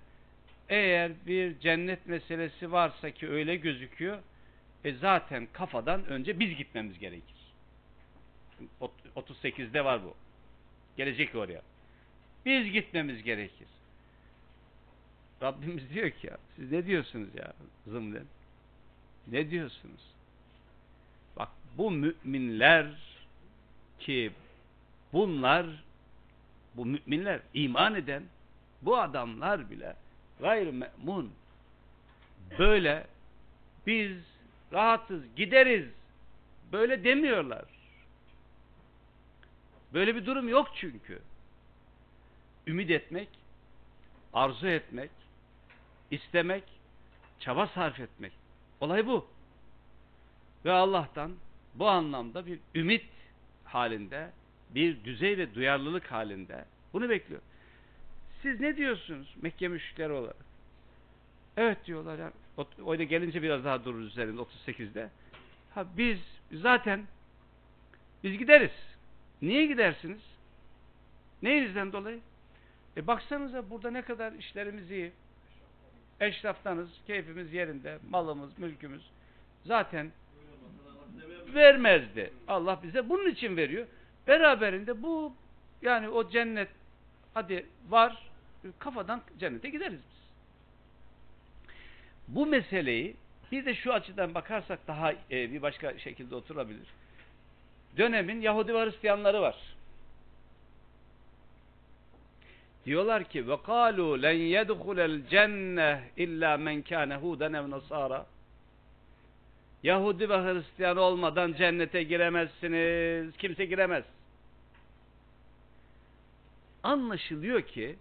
eğer bir cennet meselesi varsa ki öyle gözüküyor, e zaten kafadan önce biz gitmemiz gerekir. 38'de var bu. Gelecek oraya. Biz gitmemiz gerekir. Rabbimiz diyor ki ya siz ne diyorsunuz ya zımnen? Ne diyorsunuz? Bak bu müminler ki bunlar bu müminler iman eden bu adamlar bile gayr me'mun böyle biz rahatız gideriz böyle demiyorlar. Böyle bir durum yok çünkü. Ümit etmek, arzu etmek, istemek, çaba sarf etmek. Olay bu. Ve Allah'tan bu anlamda bir ümit halinde, bir düzey ve duyarlılık halinde bunu bekliyor. Siz ne diyorsunuz Mekke müşrikleri olarak? Evet diyorlar. Yani, o da gelince biraz daha dururuz üzerinde 38'de. Ha biz zaten biz gideriz. Niye gidersiniz? Neyinizden dolayı? E baksanıza burada ne kadar işlerimiz iyi. Eşraftanız, keyfimiz yerinde, malımız, mülkümüz. Zaten vermezdi. Allah bize bunun için veriyor. Beraberinde bu yani o cennet hadi var kafadan cennete gideriz biz. Bu meseleyi bir de şu açıdan bakarsak daha e, bir başka şekilde oturabilir. Dönemin Yahudi ve Hristiyanları var. Diyorlar ki ve kalu len yedhulel cenneh illa men kâne huden ev nasara. Yahudi ve Hristiyan olmadan cennete giremezsiniz. Kimse giremez. Anlaşılıyor ki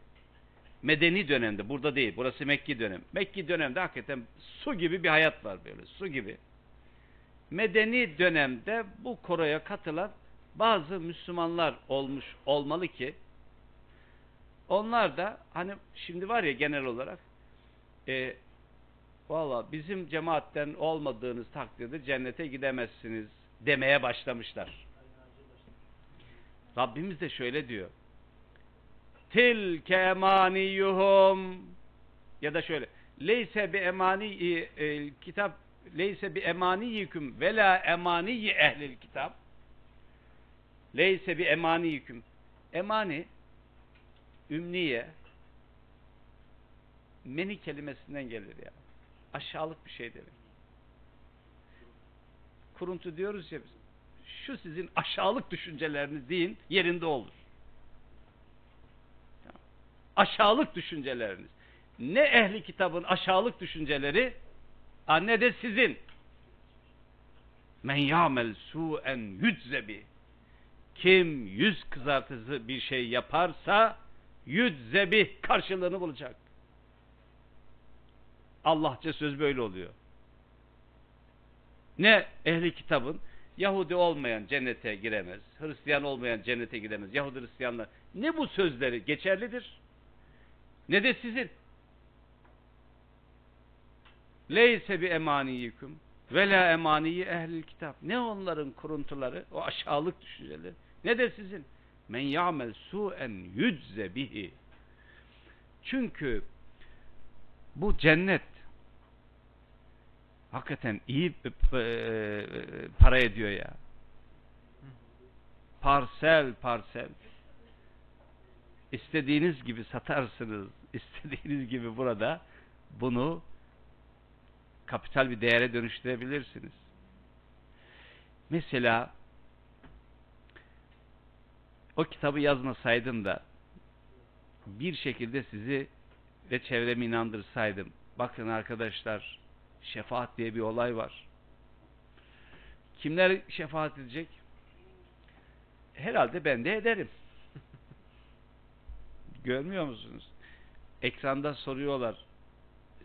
Medeni dönemde, burada değil, burası Mekki dönem. Mekki dönemde hakikaten su gibi bir hayat var böyle, su gibi. Medeni dönemde bu koroya katılan bazı Müslümanlar olmuş olmalı ki onlar da hani şimdi var ya genel olarak e, valla bizim cemaatten olmadığınız takdirde cennete gidemezsiniz demeye başlamışlar. Rabbimiz de şöyle diyor. Tilke emaniyuhum ya da şöyle leyse bi emani e, kitap leyse bi emaniyiküm ve la emaniyi ehlil kitap leyse bi emaniyiküm emani ümniye meni kelimesinden gelir ya. Aşağılık bir şey demek. Kuruntu diyoruz ya biz. Şu sizin aşağılık düşünceleriniz deyin yerinde olur. Aşağılık düşünceleriniz. Ne ehli kitabın aşağılık düşünceleri ne de sizin. Men ya'mel su'en yüdzebi. Kim yüz kızartıcı bir şey yaparsa yüdzebi karşılığını bulacak. Allahça söz böyle oluyor. Ne ehli kitabın Yahudi olmayan cennete giremez. Hristiyan olmayan cennete giremez. Yahudi Hristiyanlar ne bu sözleri geçerlidir ne de sizin. Leyse bi emaniyiküm ve la emaniyi ehlil kitap. Ne onların kuruntuları, o aşağılık düşünceleri ne de sizin. Men ya'mel su'en yücze bihi. Çünkü bu cennet hakikaten iyi para ediyor ya. Parsel parsel. İstediğiniz gibi satarsınız. İstediğiniz gibi burada bunu kapital bir değere dönüştürebilirsiniz. Mesela o kitabı yazmasaydım da bir şekilde sizi ve çevremi inandırsaydım. Bakın arkadaşlar şefaat diye bir olay var. Kimler şefaat edecek? Herhalde ben de ederim. Görmüyor musunuz? Ekranda soruyorlar.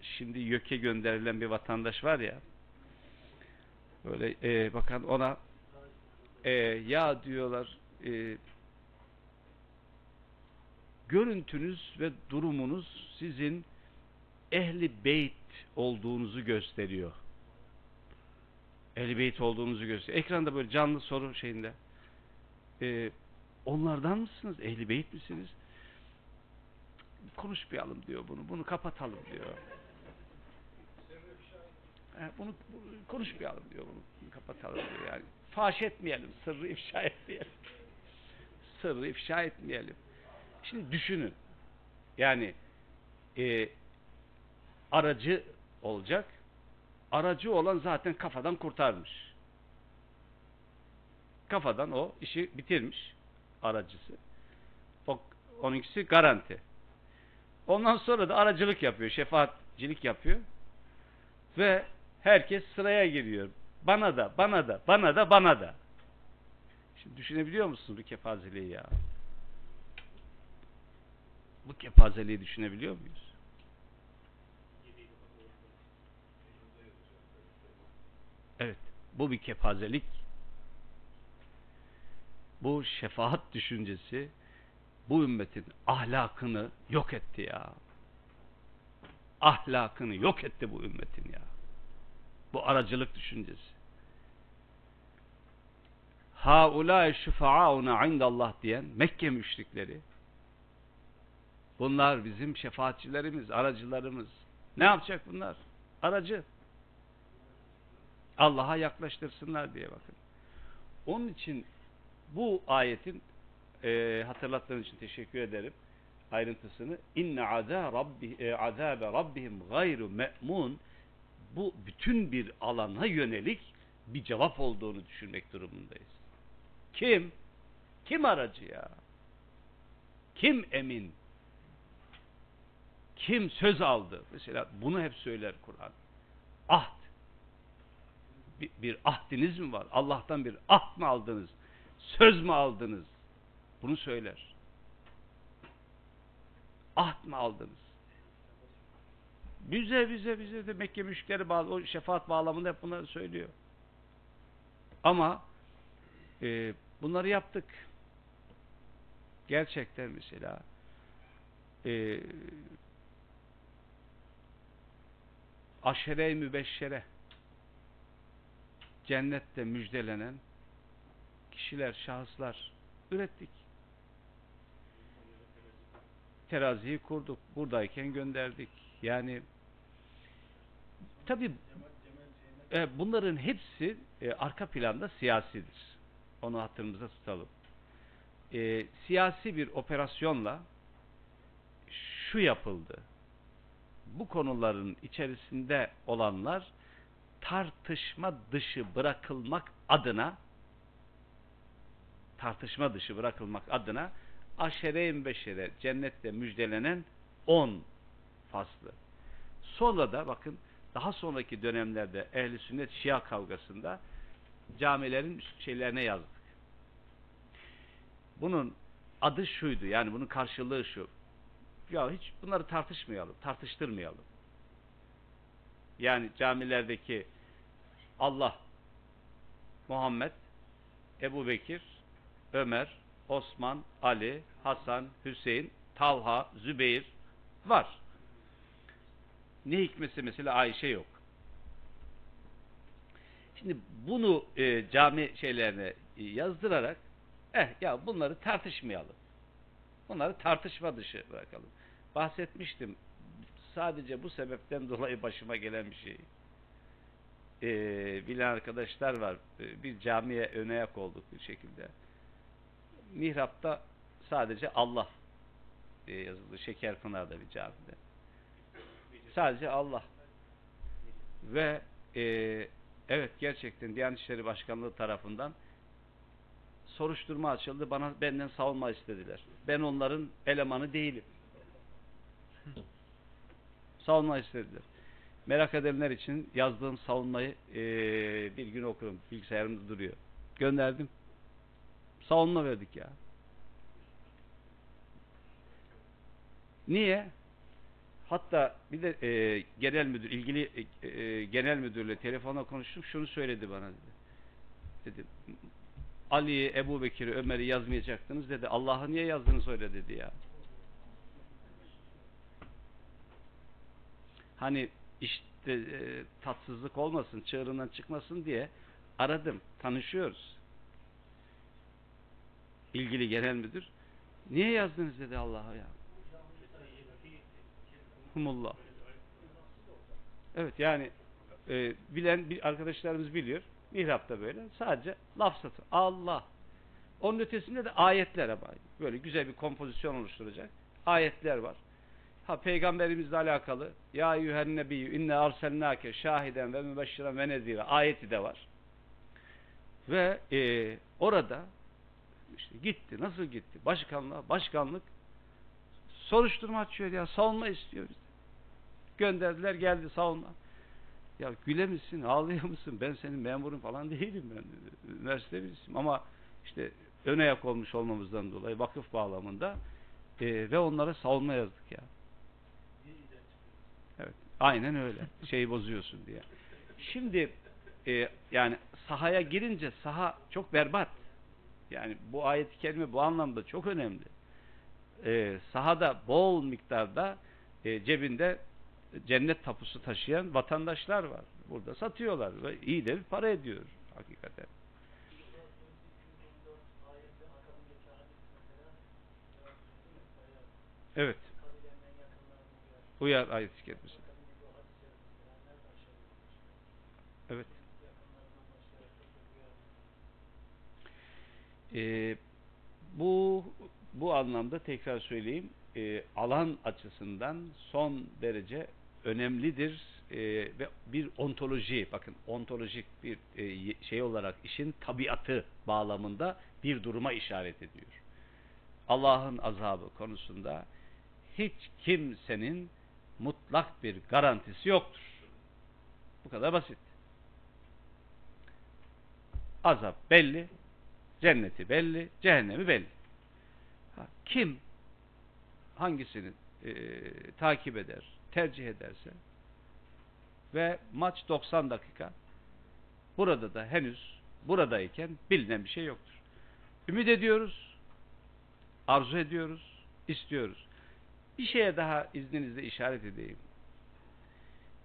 Şimdi YÖK'e gönderilen bir vatandaş var ya. Böyle e, bakan ona e, ya diyorlar e, görüntünüz ve durumunuz sizin ehli beyt olduğunuzu gösteriyor. Ehli beyt olduğunuzu gösteriyor. Ekranda böyle canlı soru şeyinde. E, onlardan mısınız? Ehli beyt misiniz? konuşmayalım diyor bunu. Bunu kapatalım diyor. Yani bunu, bunu konuşmayalım diyor bunu. Kapatalım diyor yani. Faş etmeyelim. Sırrı ifşa etmeyelim. Sırrı ifşa etmeyelim. Şimdi düşünün. Yani e, aracı olacak. Aracı olan zaten kafadan kurtarmış. Kafadan o işi bitirmiş aracısı. O, onunkisi garanti. Ondan sonra da aracılık yapıyor, şefaatcilik yapıyor. Ve herkes sıraya giriyor. Bana da, bana da, bana da, bana da. Şimdi düşünebiliyor musunuz bu kepazeliği ya? Bu kepazeliği düşünebiliyor muyuz? Evet, bu bir kepazelik. Bu şefaat düşüncesi bu ümmetin ahlakını yok etti ya. Ahlakını yok etti bu ümmetin ya. Bu aracılık düşüncesi. Haulâ şüfa'auna indallah diyen Mekke müşrikleri bunlar bizim şefaatçilerimiz, aracılarımız. Ne yapacak bunlar? Aracı. Allah'a yaklaştırsınlar diye bakın. Onun için bu ayetin e, hatırlattığın için teşekkür ederim ayrıntısını. İnne azâ rabbi, e, azâbe rabbihim gayru me'mun bu bütün bir alana yönelik bir cevap olduğunu düşünmek durumundayız. Kim? Kim aracı ya? Kim emin? Kim söz aldı? Mesela bunu hep söyler Kur'an. Ahd. Bir, bir ahdiniz mi var? Allah'tan bir ahd mı aldınız? Söz mü aldınız? Bunu söyler. ahd mı aldınız? Bize bize bize de Mekke müşrikleri bağlı, o şefaat bağlamında hep bunları söylüyor. Ama e, bunları yaptık. Gerçekten mesela e, aşere-i mübeşşere cennette müjdelenen kişiler, şahıslar ürettik. Teraziyi kurduk. Buradayken gönderdik. Yani tabi bunların hepsi e, arka planda siyasidir. Onu hatırımıza tutalım. E, siyasi bir operasyonla şu yapıldı. Bu konuların içerisinde olanlar tartışma dışı bırakılmak adına tartışma dışı bırakılmak adına aşere-i beşere cennette müjdelenen 10 faslı. Sonra da bakın daha sonraki dönemlerde ehli sünnet şia kavgasında camilerin şeylerine yazdık. Bunun adı şuydu yani bunun karşılığı şu. Ya hiç bunları tartışmayalım, tartıştırmayalım. Yani camilerdeki Allah, Muhammed, Ebu Bekir, Ömer, Osman, Ali, Hasan, Hüseyin, Talha, Zübeyir var. Ne hikmetse mesela Ayşe yok. Şimdi bunu e, cami şeylerine e, yazdırarak eh ya bunları tartışmayalım. Bunları tartışma dışı bırakalım. Bahsetmiştim. Sadece bu sebepten dolayı başıma gelen bir şey. Ee, bilen arkadaşlar var. Ee, bir camiye ön ayak olduk bir şekilde. Mihrapta sadece Allah diye yazıldı. Şekerpınar'da bir camide. Sadece Allah. Ve e, evet gerçekten Diyanet İşleri Başkanlığı tarafından soruşturma açıldı. Bana benden savunma istediler. Ben onların elemanı değilim. savunma istediler. Merak edenler için yazdığım savunmayı e, bir gün okurum. Bilgisayarımda duruyor. Gönderdim. Savunma verdik ya. Niye? Hatta bir de e, genel müdür, ilgili e, e, genel müdürle telefonla konuştum. Şunu söyledi bana dedi. Dedi Ali'yi, Ebu Bekir'i, Ömer'i yazmayacaktınız dedi. Allah'ı niye yazdınız öyle dedi ya. Hani işte e, tatsızlık olmasın, çığırından çıkmasın diye aradım. Tanışıyoruz. İlgili genel müdür. Niye yazdınız dedi Allah'a ya. Humullah. Evet yani e, bilen bir arkadaşlarımız biliyor. Mihrapta böyle. Sadece laf satı. Allah. Onun ötesinde de ayetler ama. Böyle güzel bir kompozisyon oluşturacak. Ayetler var. Ha peygamberimizle alakalı ya eyyühen nebiyyü inne arselnake şahiden ve mübeşşiren ve nezire ayeti de var. Ve e, orada işte gitti. Nasıl gitti? Başkanlığa, başkanlık soruşturma açıyor ya savunma istiyor bizden. Gönderdiler geldi savunma. Ya güle misin, ağlıyor musun? Ben senin memurun falan değilim ben. Üniversite birisiyim ama işte ön ayak olmuş olmamızdan dolayı vakıf bağlamında e, ve onlara savunma yazdık ya. Aynen öyle. Şeyi bozuyorsun diye. Şimdi e, yani sahaya girince saha çok berbat. Yani bu ayet-i bu anlamda çok önemli. E, sahada bol miktarda e, cebinde cennet tapusu taşıyan vatandaşlar var. Burada satıyorlar ve iyi de bir para ediyor hakikaten. Evet. Uyar ayet-i. Evet. Ee, bu bu anlamda tekrar söyleyeyim e, alan açısından son derece önemlidir e, ve bir ontoloji bakın ontolojik bir e, şey olarak işin tabiatı bağlamında bir duruma işaret ediyor. Allah'ın azabı konusunda hiç kimsenin mutlak bir garantisi yoktur. Bu kadar basit. Azap belli, cenneti belli, cehennemi belli. Ha, kim hangisinin e, takip eder, tercih ederse ve maç 90 dakika burada da henüz buradayken bilinen bir şey yoktur. Ümit ediyoruz, arzu ediyoruz, istiyoruz. Bir şeye daha izninizle işaret edeyim.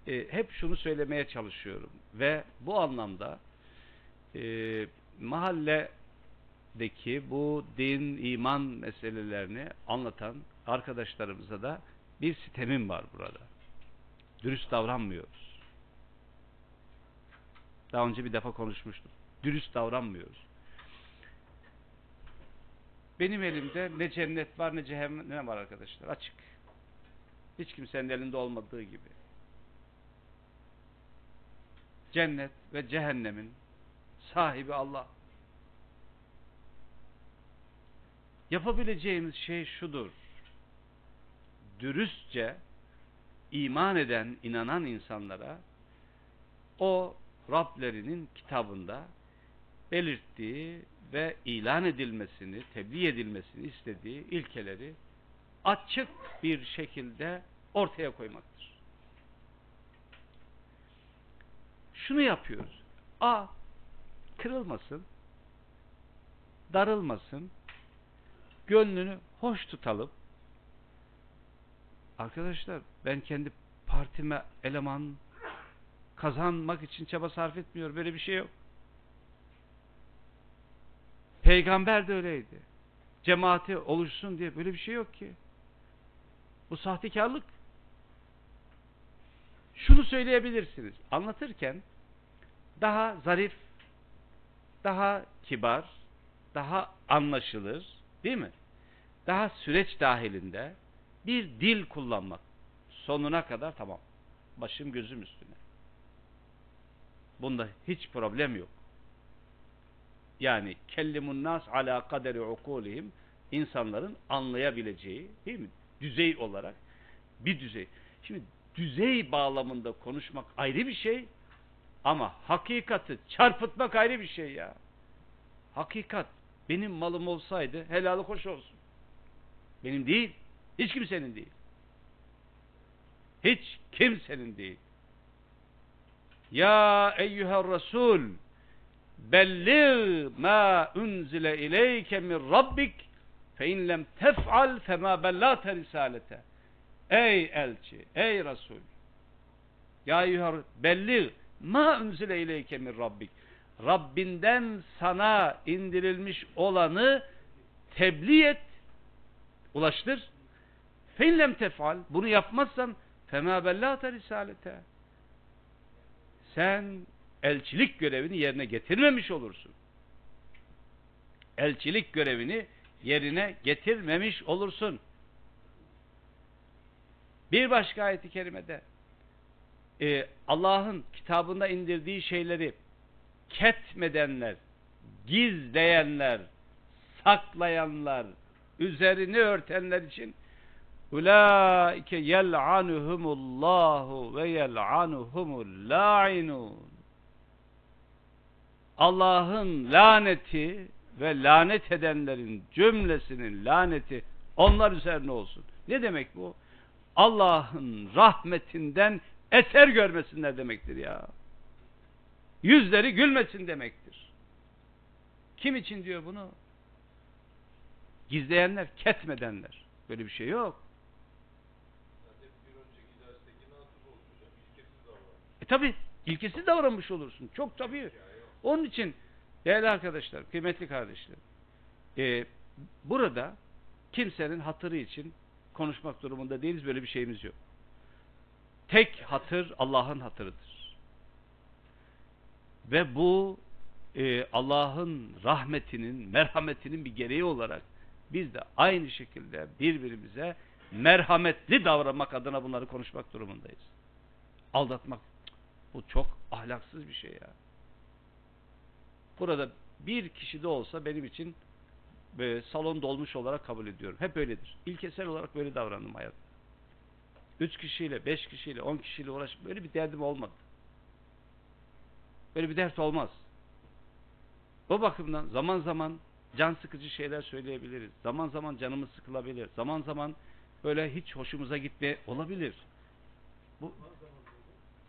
E, hep şunu söylemeye çalışıyorum ve bu anlamda e, mahalledeki bu din, iman meselelerini anlatan arkadaşlarımıza da bir sitemim var burada. Dürüst davranmıyoruz. Daha önce bir defa konuşmuştum. Dürüst davranmıyoruz. Benim elimde ne cennet var ne cehennem var arkadaşlar. Açık. Hiç kimsenin elinde olmadığı gibi. Cennet ve cehennemin sahibi Allah. Yapabileceğimiz şey şudur. Dürüstçe iman eden, inanan insanlara o Rablerinin kitabında belirttiği ve ilan edilmesini, tebliğ edilmesini istediği ilkeleri açık bir şekilde ortaya koymaktır. Şunu yapıyoruz. A kırılmasın, darılmasın, gönlünü hoş tutalım. Arkadaşlar ben kendi partime eleman kazanmak için çaba sarf etmiyor. Böyle bir şey yok. Peygamber de öyleydi. Cemaati oluşsun diye böyle bir şey yok ki. Bu sahtekarlık. Şunu söyleyebilirsiniz. Anlatırken daha zarif, daha kibar, daha anlaşılır, değil mi? Daha süreç dahilinde bir dil kullanmak. Sonuna kadar tamam. Başım gözüm üstüne. Bunda hiç problem yok. Yani kellimun nas ala kaderi ukulihim insanların anlayabileceği değil mi? Düzey olarak bir düzey. Şimdi düzey bağlamında konuşmak ayrı bir şey ama hakikati çarpıtmak ayrı bir şey ya. Hakikat benim malım olsaydı helalı hoş olsun. Benim değil. Hiç kimsenin değil. Hiç kimsenin değil. Ya eyyüher Resul belliğ ma unzile ileyke min rabbik fe in lem tef'al fema bellate risalete. Ey elçi, ey Resul. Ya eyyüher belliğ ma unzile ileyke min rabbik. Rabbinden sana indirilmiş olanı tebliğ et, ulaştır. Fe in lem tef'al bunu yapmazsan fema bellate risalete. Sen elçilik görevini yerine getirmemiş olursun. Elçilik görevini yerine getirmemiş olursun. Bir başka ayet-i kerimede e, Allah'ın kitabında indirdiği şeyleri ketmedenler, gizleyenler, saklayanlar, üzerini örtenler için Ulaike yel'anuhumullahu ve yel'anuhumul la'inun. Allah'ın laneti ve lanet edenlerin cümlesinin laneti onlar üzerine olsun. Ne demek bu? Allah'ın rahmetinden eser görmesinler demektir ya. Yüzleri gülmesin demektir. Kim için diyor bunu? Gizleyenler, ketmedenler. Böyle bir şey yok. E tabi ilkesiz davranmış olursun. Çok tabii. Onun için değerli arkadaşlar, kıymetli kardeşlerim, e, burada kimsenin hatırı için konuşmak durumunda değiliz. Böyle bir şeyimiz yok. Tek hatır Allah'ın hatırıdır. Ve bu e, Allah'ın rahmetinin, merhametinin bir gereği olarak biz de aynı şekilde birbirimize merhametli davranmak adına bunları konuşmak durumundayız. Aldatmak bu çok ahlaksız bir şey ya. Burada bir kişi de olsa benim için e, salon dolmuş olarak kabul ediyorum. Hep öyledir. İlkesel olarak böyle davrandım hayatta. Üç kişiyle, beş kişiyle, on kişiyle uğraşıp böyle bir derdim olmadı. Böyle bir dert olmaz. Bu bakımdan zaman zaman can sıkıcı şeyler söyleyebiliriz. Zaman zaman canımız sıkılabilir. Zaman zaman böyle hiç hoşumuza gitme olabilir. Bu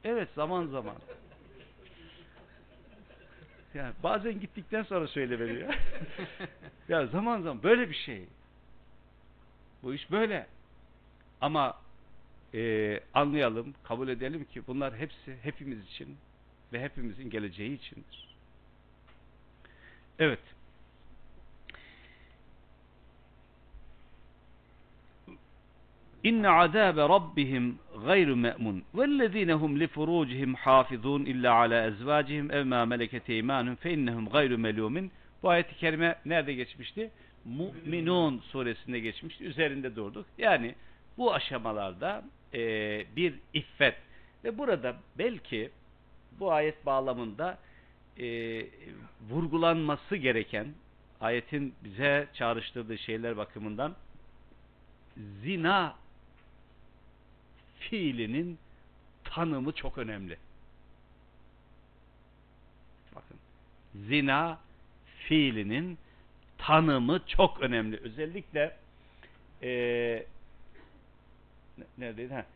Evet zaman zaman. Yani bazen gittikten sonra söylemeli ya. ya zaman zaman böyle bir şey. Bu iş böyle. Ama e, anlayalım, kabul edelim ki bunlar hepsi hepimiz için ve hepimizin geleceği içindir. Evet. İnne azabe rabbihim gayru me'mun vellezine hum li furucihim hafizun illa ala ezvacihim ev ma meleket eymanuhum fe innehum gayru melumin. Bu ayet-i kerime nerede geçmişti? Mu'minun suresinde geçmişti. Üzerinde durduk. Yani bu aşamalarda e, bir iffet ve burada belki bu ayet bağlamında e, vurgulanması gereken ayetin bize çağrıştırdığı şeyler bakımından zina fiilinin tanımı çok önemli. Bakın zina fiilinin tanımı çok önemli. Özellikle e, neredeydi? Ha.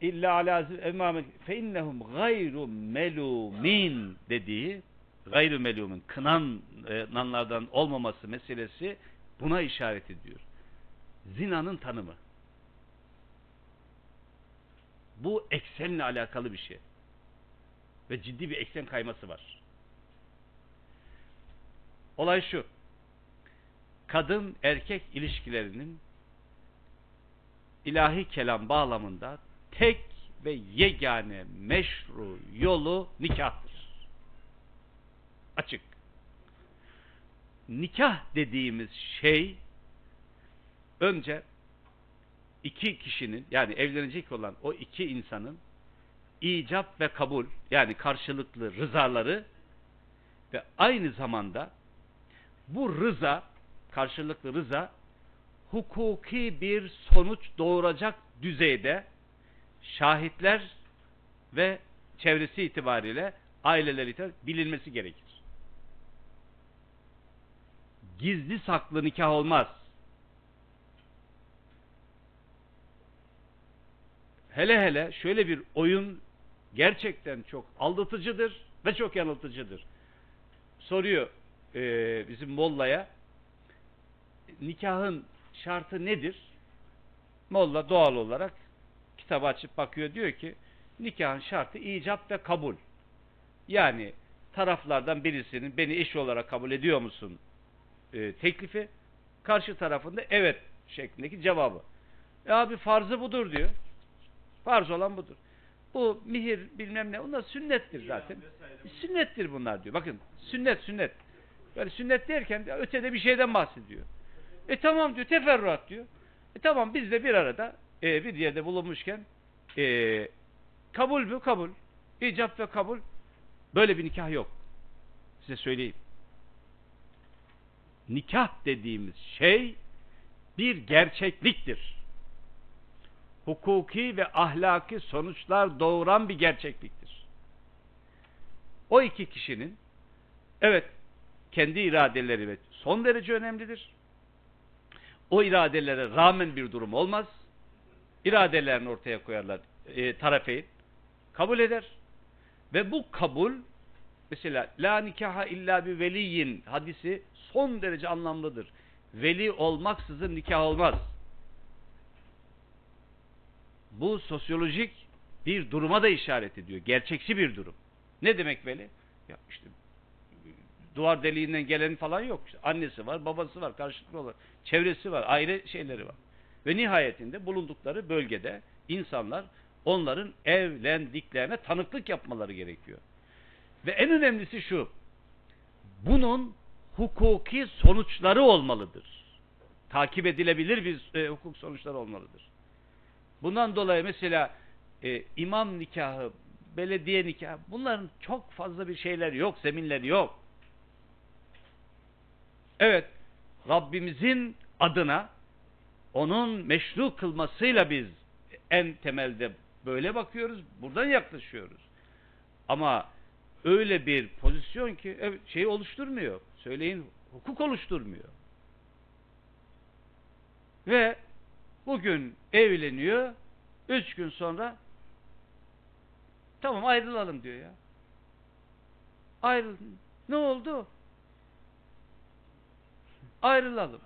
İlla ala emamen fe innehum gayru melumin dediği gayru melumin kınananlardan olmaması meselesi buna işaret ediyor. Zinanın tanımı. Bu eksenle alakalı bir şey. Ve ciddi bir eksen kayması var. Olay şu. Kadın erkek ilişkilerinin ilahi kelam bağlamında tek ve yegane meşru yolu nikahtır. Açık. Nikah dediğimiz şey önce iki kişinin yani evlenecek olan o iki insanın icap ve kabul yani karşılıklı rızaları ve aynı zamanda bu rıza karşılıklı rıza hukuki bir sonuç doğuracak düzeyde şahitler ve çevresi itibariyle aileler itibariyle bilinmesi gerekir. Gizli saklı nikah olmaz. Hele hele şöyle bir oyun gerçekten çok aldatıcıdır ve çok yanıltıcıdır. Soruyor e, bizim Molla'ya nikahın şartı nedir? Molla doğal olarak kitabı açıp bakıyor diyor ki nikahın şartı icap ve kabul. Yani taraflardan birisinin beni eş olarak kabul ediyor musun e, teklifi karşı tarafında evet şeklindeki cevabı. E abi farzı budur diyor. Farz olan budur. Bu mihir bilmem ne onlar sünnettir zaten. Sünnettir bunlar diyor. Bakın sünnet sünnet. Böyle sünnet derken ötede bir şeyden bahsediyor. E tamam diyor teferruat diyor. E tamam biz de bir arada e, bir yerde bulunmuşken e, kabul mü? Kabul. İcap ve kabul. Böyle bir nikah yok. Size söyleyeyim. Nikah dediğimiz şey bir gerçekliktir. Hukuki ve ahlaki sonuçlar doğuran bir gerçekliktir. O iki kişinin evet kendi iradeleri ve son derece önemlidir. O iradelere rağmen bir durum olmaz. İradelerini ortaya koyarlar e, tarafeyn. Kabul eder. Ve bu kabul mesela la nikaha illa bir veliyin hadisi son derece anlamlıdır. Veli olmaksızın nikah olmaz. Bu sosyolojik bir duruma da işaret ediyor. Gerçekçi bir durum. Ne demek veli? Ya işte duvar deliğinden gelen falan yok. İşte annesi var, babası var, karşılıklı olarak çevresi var, aile şeyleri var. Ve nihayetinde bulundukları bölgede insanlar onların evlendiklerine tanıklık yapmaları gerekiyor. Ve en önemlisi şu. Bunun hukuki sonuçları olmalıdır. Takip edilebilir bir e, hukuk sonuçları olmalıdır. Bundan dolayı mesela e, imam nikahı, belediye nikahı bunların çok fazla bir şeyler yok, zeminleri yok. Evet, Rabbimizin adına onun meşru kılmasıyla biz en temelde böyle bakıyoruz, buradan yaklaşıyoruz. Ama öyle bir pozisyon ki şey oluşturmuyor. Söyleyin hukuk oluşturmuyor. Ve Bugün evleniyor. Üç gün sonra tamam ayrılalım diyor ya. Ayrıl. Ne oldu? Ayrılalım.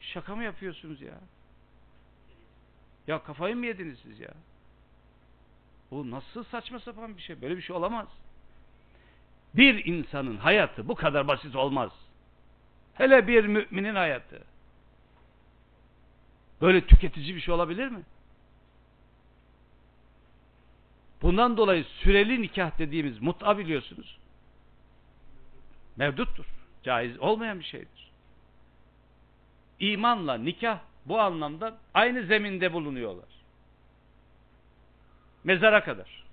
Şaka mı yapıyorsunuz ya? Ya kafayı mı yediniz siz ya? Bu nasıl saçma sapan bir şey? Böyle bir şey olamaz. Bir insanın hayatı bu kadar basit olmaz. Hele bir müminin hayatı. Böyle tüketici bir şey olabilir mi? Bundan dolayı süreli nikah dediğimiz mut'a biliyorsunuz. Mevduttur. Caiz olmayan bir şeydir. İmanla nikah bu anlamda aynı zeminde bulunuyorlar. Mezara kadar.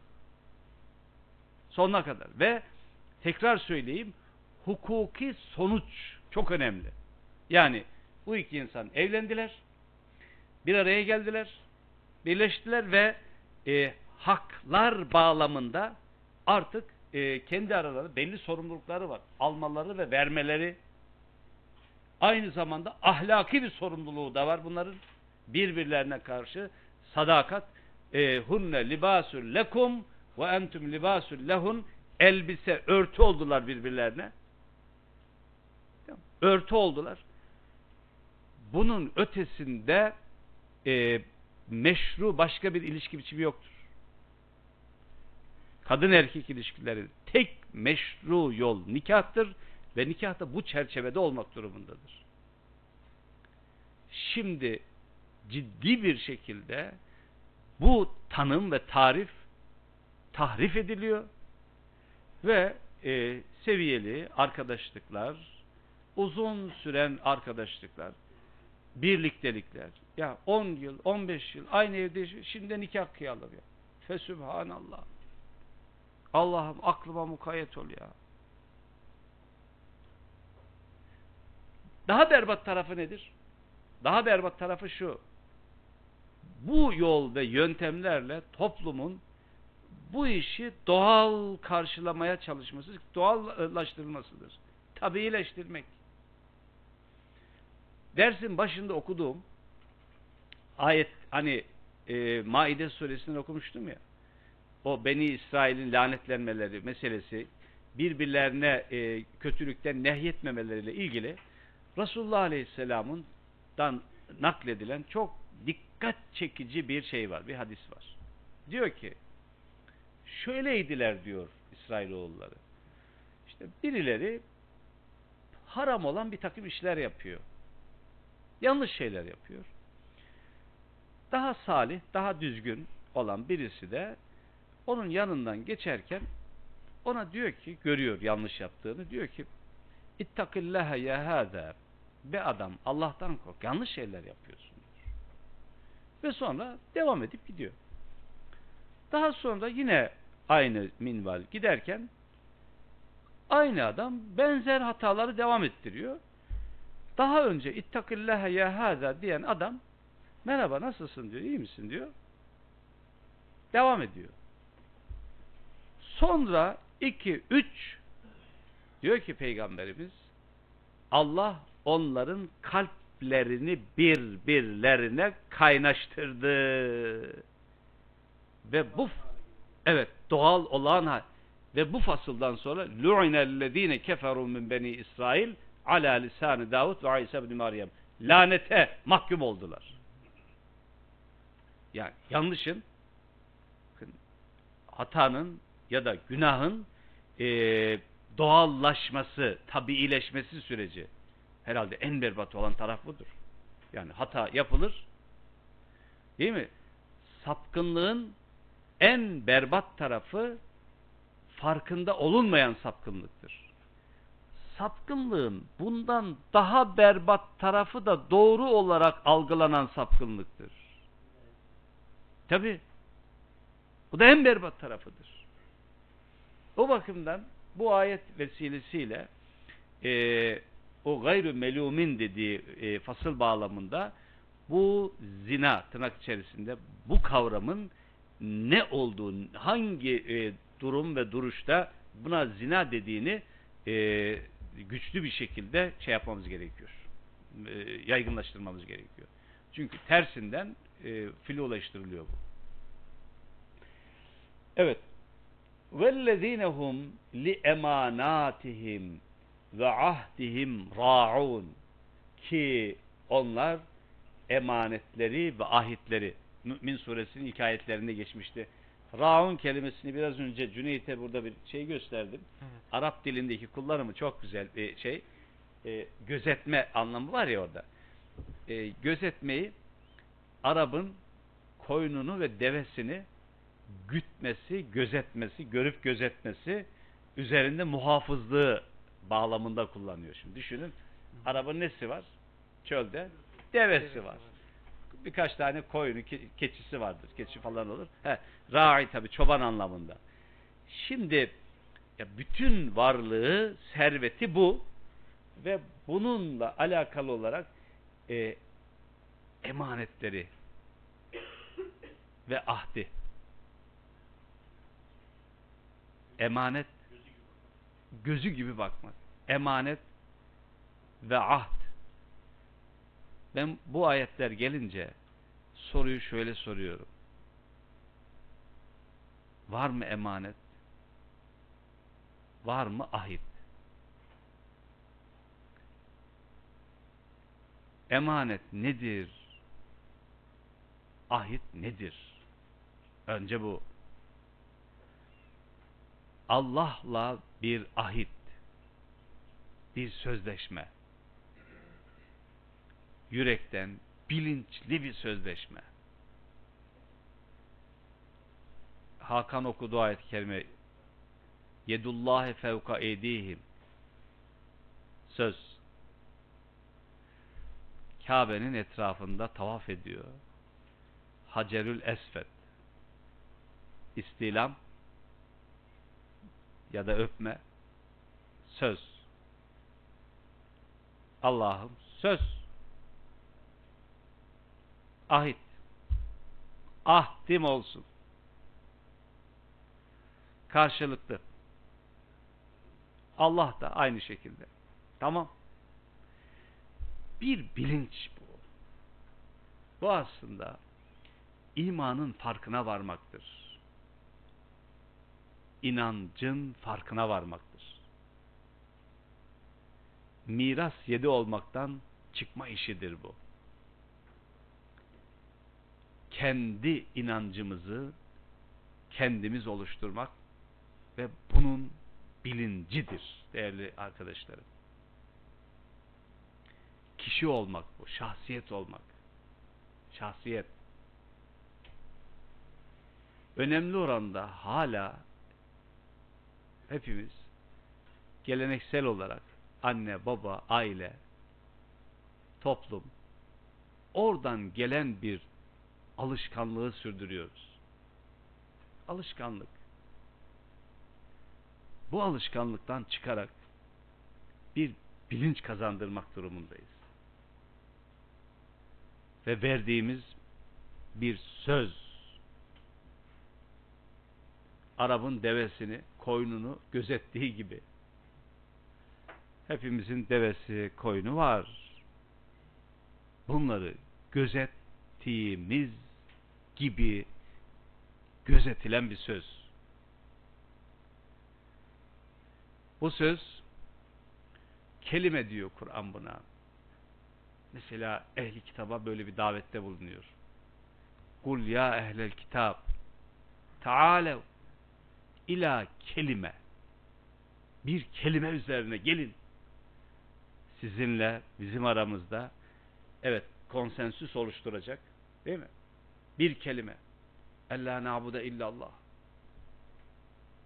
Sonuna kadar. Ve tekrar söyleyeyim hukuki sonuç çok önemli. Yani bu iki insan evlendiler, bir araya geldiler, birleştiler ve e, haklar bağlamında artık e, kendi aralarında belli sorumlulukları var. Almaları ve vermeleri aynı zamanda ahlaki bir sorumluluğu da var bunların. Birbirlerine karşı sadakat e, hunne libasul lekum ve entum libasul lehun elbise, örtü oldular birbirlerine. Örtü oldular. Bunun ötesinde e, meşru başka bir ilişki biçimi yoktur. Kadın erkek ilişkileri tek meşru yol nikahtır ve nikah da bu çerçevede olmak durumundadır. Şimdi ciddi bir şekilde bu tanım ve tarif tahrif ediliyor ve e, seviyeli arkadaşlıklar, uzun süren arkadaşlıklar, birliktelikler, ya 10 yıl, 15 yıl aynı evde şimdi nikah kıyalım ya. Fesübhanallah. Allah'ım aklıma mukayyet ol ya. Daha berbat tarafı nedir? Daha berbat tarafı şu. Bu yol ve yöntemlerle toplumun bu işi doğal karşılamaya çalışması, doğallaştırılmasıdır. Tabiileştirmek. Dersin başında okuduğum ayet hani e, Maide suresinden okumuştum ya. O Beni İsrail'in lanetlenmeleri meselesi birbirlerine e, kötülükten nehyetmemeleriyle ilgili Resulullah Aleyhisselam'ın dan nakledilen çok dikkat çekici bir şey var, bir hadis var. Diyor ki şöyleydiler diyor İsrailoğulları. İşte birileri haram olan bir takım işler yapıyor. Yanlış şeyler yapıyor. Daha salih, daha düzgün olan birisi de onun yanından geçerken ona diyor ki, görüyor yanlış yaptığını, diyor ki İttakillâhe ya hâzâ be adam Allah'tan kork, yanlış şeyler yapıyorsun. Ve sonra devam edip gidiyor. Daha sonra yine aynı minval giderken aynı adam benzer hataları devam ettiriyor. Daha önce ittakillâhe ya hâzâ diyen adam merhaba nasılsın diyor, iyi misin diyor. Devam ediyor. Sonra 2, 3 diyor ki Peygamberimiz Allah onların kalplerini birbirlerine kaynaştırdı. Ve bu evet doğal olan. Ve bu fasıldan sonra lu'inellezine keferu min beni İsrail ala lisanı Davud ve İsa ibn Meryem. Lanete mahkum oldular. Yani yanlışın hatanın ya da günahın e, doğallaşması, tabiileşmesi süreci herhalde en berbat olan taraf budur. Yani hata yapılır. Değil mi? Sapkınlığın en berbat tarafı farkında olunmayan sapkınlıktır. Sapkınlığın bundan daha berbat tarafı da doğru olarak algılanan sapkınlıktır. Tabi. Bu da en berbat tarafıdır. O bakımdan bu ayet vesilesiyle e, o gayrı melumin dediği e, fasıl bağlamında bu zina tırnak içerisinde bu kavramın ne olduğu, hangi e, durum ve duruşta buna zina dediğini e, güçlü bir şekilde şey yapmamız gerekiyor. E, yaygınlaştırmamız gerekiyor. Çünkü tersinden e, file ulaştırılıyor bu. Evet. وَالَّذ۪ينَهُمْ لِاَمَانَاتِهِمْ ve ahdihim raun ki onlar emanetleri ve ahitleri Mümin suresinin ilk ayetlerinde geçmişti. Raun kelimesini biraz önce Cüneyt'e burada bir şey gösterdim. Evet. Arap dilindeki kullanımı çok güzel bir şey. E, gözetme anlamı var ya orada. E, gözetmeyi Arap'ın koyununu ve devesini gütmesi, gözetmesi, görüp gözetmesi üzerinde muhafızlığı bağlamında kullanıyor. Şimdi düşünün. Arap'ın nesi var? Çölde devesi var. Birkaç tane koyunu, ke- keçisi vardır. Keçi falan olur. He, rai tabi çoban anlamında. Şimdi ya bütün varlığı, serveti bu ve bununla alakalı olarak e, emanetleri ve ahdi. Emanet gözü gibi bakmak. Emanet ve ahd. Ben bu ayetler gelince soruyu şöyle soruyorum. Var mı emanet? Var mı ahit? Emanet nedir? Ahit nedir? Önce bu. Allah'la bir ahit, bir sözleşme. Yürekten bilinçli bir sözleşme. Hakan okudu ayet-i kerime. Yedullahi fevka edihim. Söz. Kabe'nin etrafında tavaf ediyor. Hacerül Esfet. İstilam ya da öpme. Söz. Allah'ım söz. Ahit. Ahdim olsun. Karşılıklı. Allah da aynı şekilde. Tamam. Bir bilinç bu. Bu aslında imanın farkına varmaktır. İnancın farkına varmaktır. Miras yedi olmaktan çıkma işidir bu. Kendi inancımızı kendimiz oluşturmak ve bunun bilincidir değerli arkadaşlarım. Kişi olmak bu, şahsiyet olmak. Şahsiyet. Önemli oranda hala hepimiz geleneksel olarak anne, baba, aile, toplum oradan gelen bir alışkanlığı sürdürüyoruz. Alışkanlık. Bu alışkanlıktan çıkarak bir bilinç kazandırmak durumundayız. Ve verdiğimiz bir söz Arap'ın devesini, koyununu gözettiği gibi hepimizin devesi, koyunu var. Bunları gözettiğimiz gibi gözetilen bir söz. Bu söz kelime diyor Kur'an buna. Mesela ehli kitaba böyle bir davette bulunuyor. Kul ya ehlel kitab taalev ila kelime bir kelime üzerine gelin. Sizinle bizim aramızda evet konsensüs oluşturacak değil mi? Bir kelime. Ella na'bude illallah.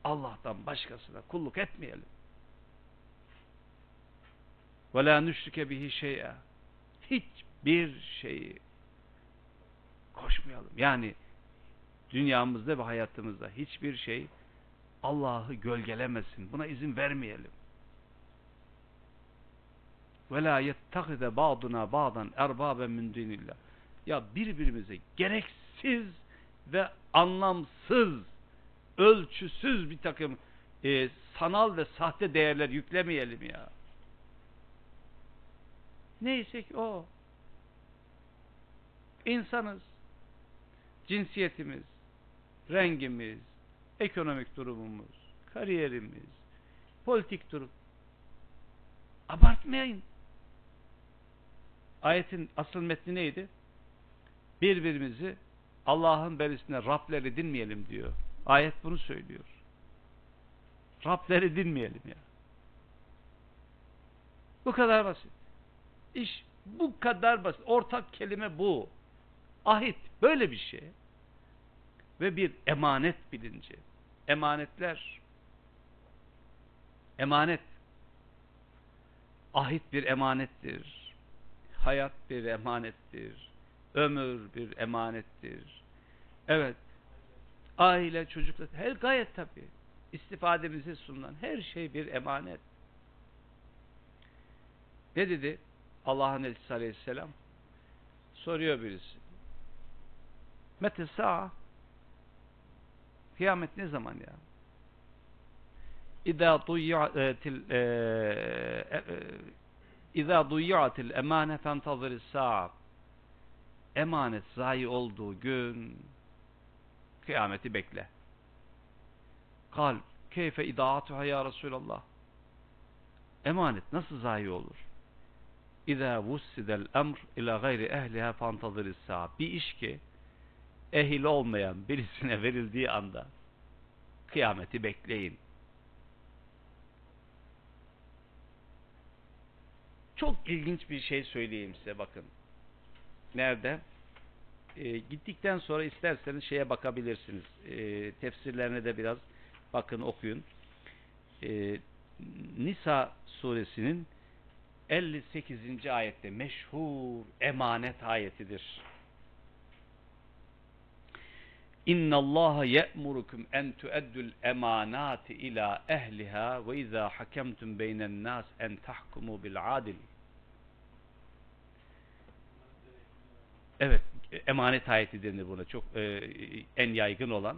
Allah'tan başkasına kulluk etmeyelim. Ve la nüşrike bihi şey'a. Hiçbir şeyi koşmayalım. Yani dünyamızda ve hayatımızda hiçbir şey Allah'ı gölgelemesin. Buna izin vermeyelim. Ve la yettehide ba'duna ba'dan erbaben min. Ya birbirimize gereksiz ve anlamsız, ölçüsüz bir takım e, sanal ve sahte değerler yüklemeyelim ya. Neyse ki o. İnsanız. Cinsiyetimiz, rengimiz, ekonomik durumumuz, kariyerimiz, politik durum. Abartmayın. Ayetin asıl metni neydi? Birbirimizi Allah'ın berisine Rabler edinmeyelim diyor. Ayet bunu söylüyor. Rabler edinmeyelim ya. Bu kadar basit. İş bu kadar basit. Ortak kelime bu. Ahit böyle bir şey. Ve bir emanet bilinci. Emanetler. Emanet. Ahit bir emanettir. Hayat bir emanettir. Ömür bir emanettir. Evet. Aile, çocuklar, her gayet tabii. İstifademize sunulan her şey bir emanet. Ne dedi? Allah'ın Elçisi Aleyhisselam soruyor birisi. Mete sa'a Kıyamet ne zaman ya? İza duyyatil İza duyyatil emane fentazir sa'a Emanet zayi olduğu gün kıyameti bekle. Kal keyfe idaatuha ya Resulallah. Emanet nasıl zayi olur? İza vussidel emr ila gayri ehliha fantazir sa'a. Bir iş ki ehil olmayan birisine verildiği anda kıyameti bekleyin. Çok ilginç bir şey söyleyeyim size bakın. Nerede? Ee, gittikten sonra isterseniz şeye bakabilirsiniz. Ee, tefsirlerine de biraz bakın okuyun. Ee, Nisa suresinin 58. ayette meşhur emanet ayetidir. İnna Allah ye'murukum en tu'addul emanati ila ehliha ve iza hakemtum beynen nas en tahkumu bil adil. Evet, emanet ayeti denir buna. Çok e, en yaygın olan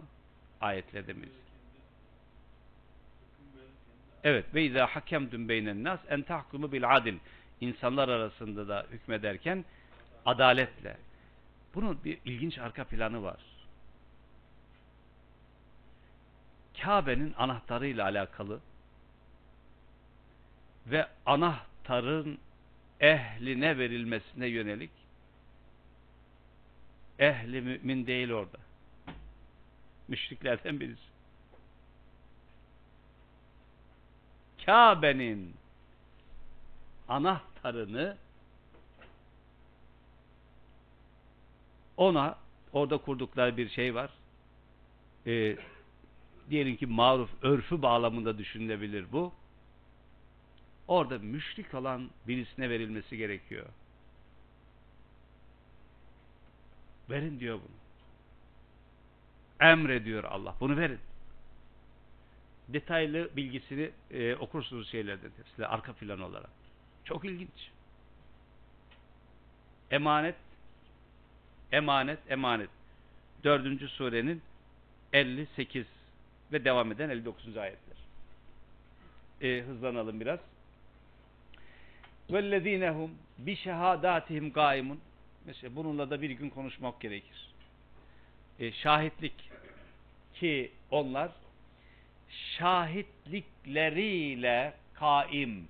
ayetlerden. Evet, ve iza hakemtum beynen nas en tahkumu bil adil. İnsanlar arasında da hükmederken adaletle. Bunun bir ilginç arka planı var. Kabe'nin anahtarıyla alakalı ve anahtarın ehline verilmesine yönelik ehli mümin değil orada. Müşriklerden birisi. Kabe'nin anahtarını ona orada kurdukları bir şey var. Ee, diyelim ki maruf örfü bağlamında düşünülebilir bu. Orada müşrik olan birisine verilmesi gerekiyor. Verin diyor bunu. Emrediyor Allah. Bunu verin. Detaylı bilgisini e, okursunuz şeylerden size arka plan olarak. Çok ilginç. Emanet emanet emanet. Dördüncü surenin 58 ve devam eden 59. ayetler. E, hızlanalım biraz. وَالَّذ۪ينَ هُمْ بِشَهَادَاتِهِمْ قَائِمٌ Mesela bununla da bir gün konuşmak gerekir. E, şahitlik ki onlar şahitlikleriyle kaim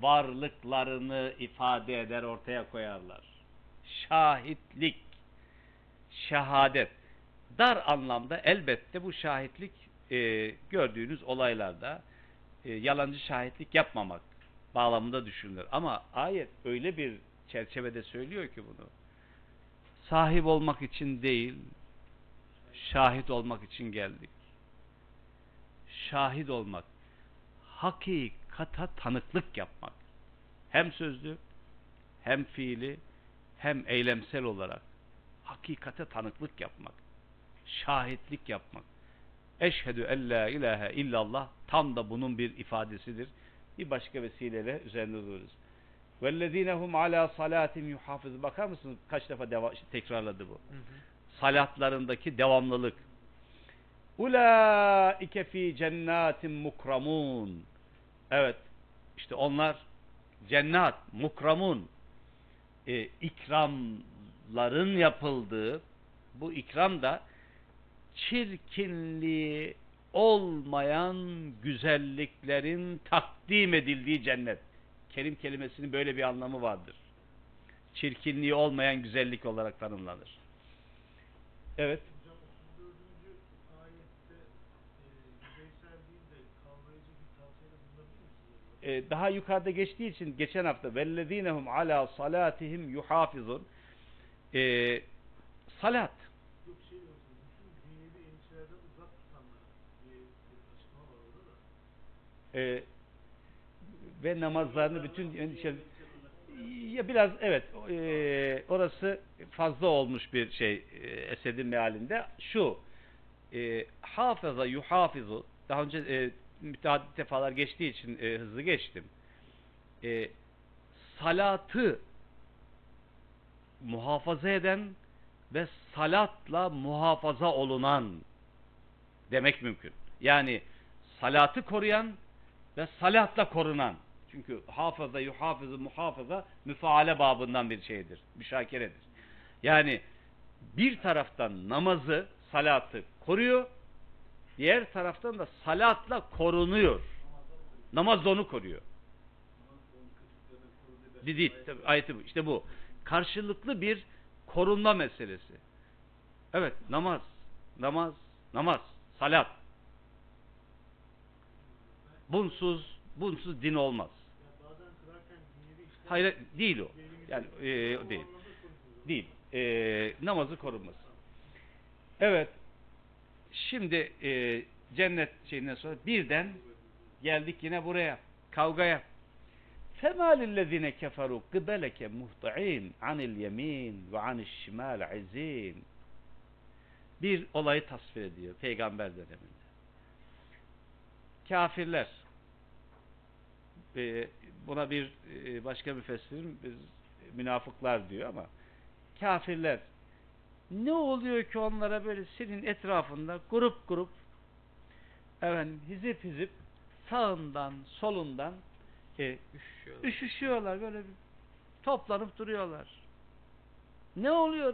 varlıklarını ifade eder ortaya koyarlar. Şahitlik, şehadet. Dar anlamda elbette bu şahitlik e, gördüğünüz olaylarda e, yalancı şahitlik yapmamak bağlamında düşünülür. Ama ayet öyle bir çerçevede söylüyor ki bunu. Sahip olmak için değil, şahit olmak için geldik. Şahit olmak, hakikata tanıklık yapmak. Hem sözlü, hem fiili, hem eylemsel olarak hakikate tanıklık yapmak. Şahitlik yapmak. Eşhedü en la ilahe illallah tam da bunun bir ifadesidir. Bir başka vesileyle üzerinde dururuz. Vellezinehum ala salatim yuhafiz. Bakar mısınız kaç defa deva tekrarladı bu. Hı hı. Salatlarındaki devamlılık. Ulaike fi cennatin mukramun. Evet. işte onlar cennet, mukramun e, ikramların yapıldığı bu ikram da çirkinliği olmayan güzelliklerin takdim edildiği cennet. Kerim kelimesinin böyle bir anlamı vardır. Çirkinliği olmayan güzellik olarak tanımlanır. Evet. Hocam 34. ayette yüzeysel değil de kavrayıcı bir tavsiyede bulunabilir misiniz? Ee, daha yukarıda geçtiği için geçen hafta vellezinehum ala salatihim yuhafizun ee, salat Yok şey yok. Bütün dünyevi endişelerden uzak tutanlara diye bir açıklama var orada ee, ve namazlarını bütün endişe ya biraz evet ee, orası fazla olmuş bir şey ee, esedin mealinde şu e, hafıza yuhafizu daha önce e, müteaddit defalar geçtiği için e, hızlı geçtim. E, salatı muhafaza eden ve salatla muhafaza olunan demek mümkün. Yani salatı koruyan ve salatla korunan. Çünkü hafıza, yuhafızı, muhafaza müfaale babından bir şeydir. Müşakeredir. Yani bir taraftan namazı, salatı koruyor, diğer taraftan da salatla korunuyor. Namaz onu koruyor. Değil. Tabii, ayeti bu. İşte bu. Karşılıklı bir korunma meselesi. Evet, namaz, namaz, namaz, salat. Bunsuz, bunsuz din olmaz. Hayır, değil o. Yani e, değil. Değil. E, namazı korunması. Evet. Şimdi e, cennet şeyinden sonra birden geldik yine buraya. Kavgaya. Femalillezine keferu kıbeleke muhtaim anil yemin ve anil şimal izin. Bir olayı tasvir ediyor peygamber döneminde. Kafirler e, buna bir e, başka müfessirin biz münafıklar diyor ama kafirler ne oluyor ki onlara böyle senin etrafında grup grup efendim hizip hizip sağından solundan e, Üşüyorlar. üşüşüyorlar böyle toplanıp duruyorlar. Ne oluyor?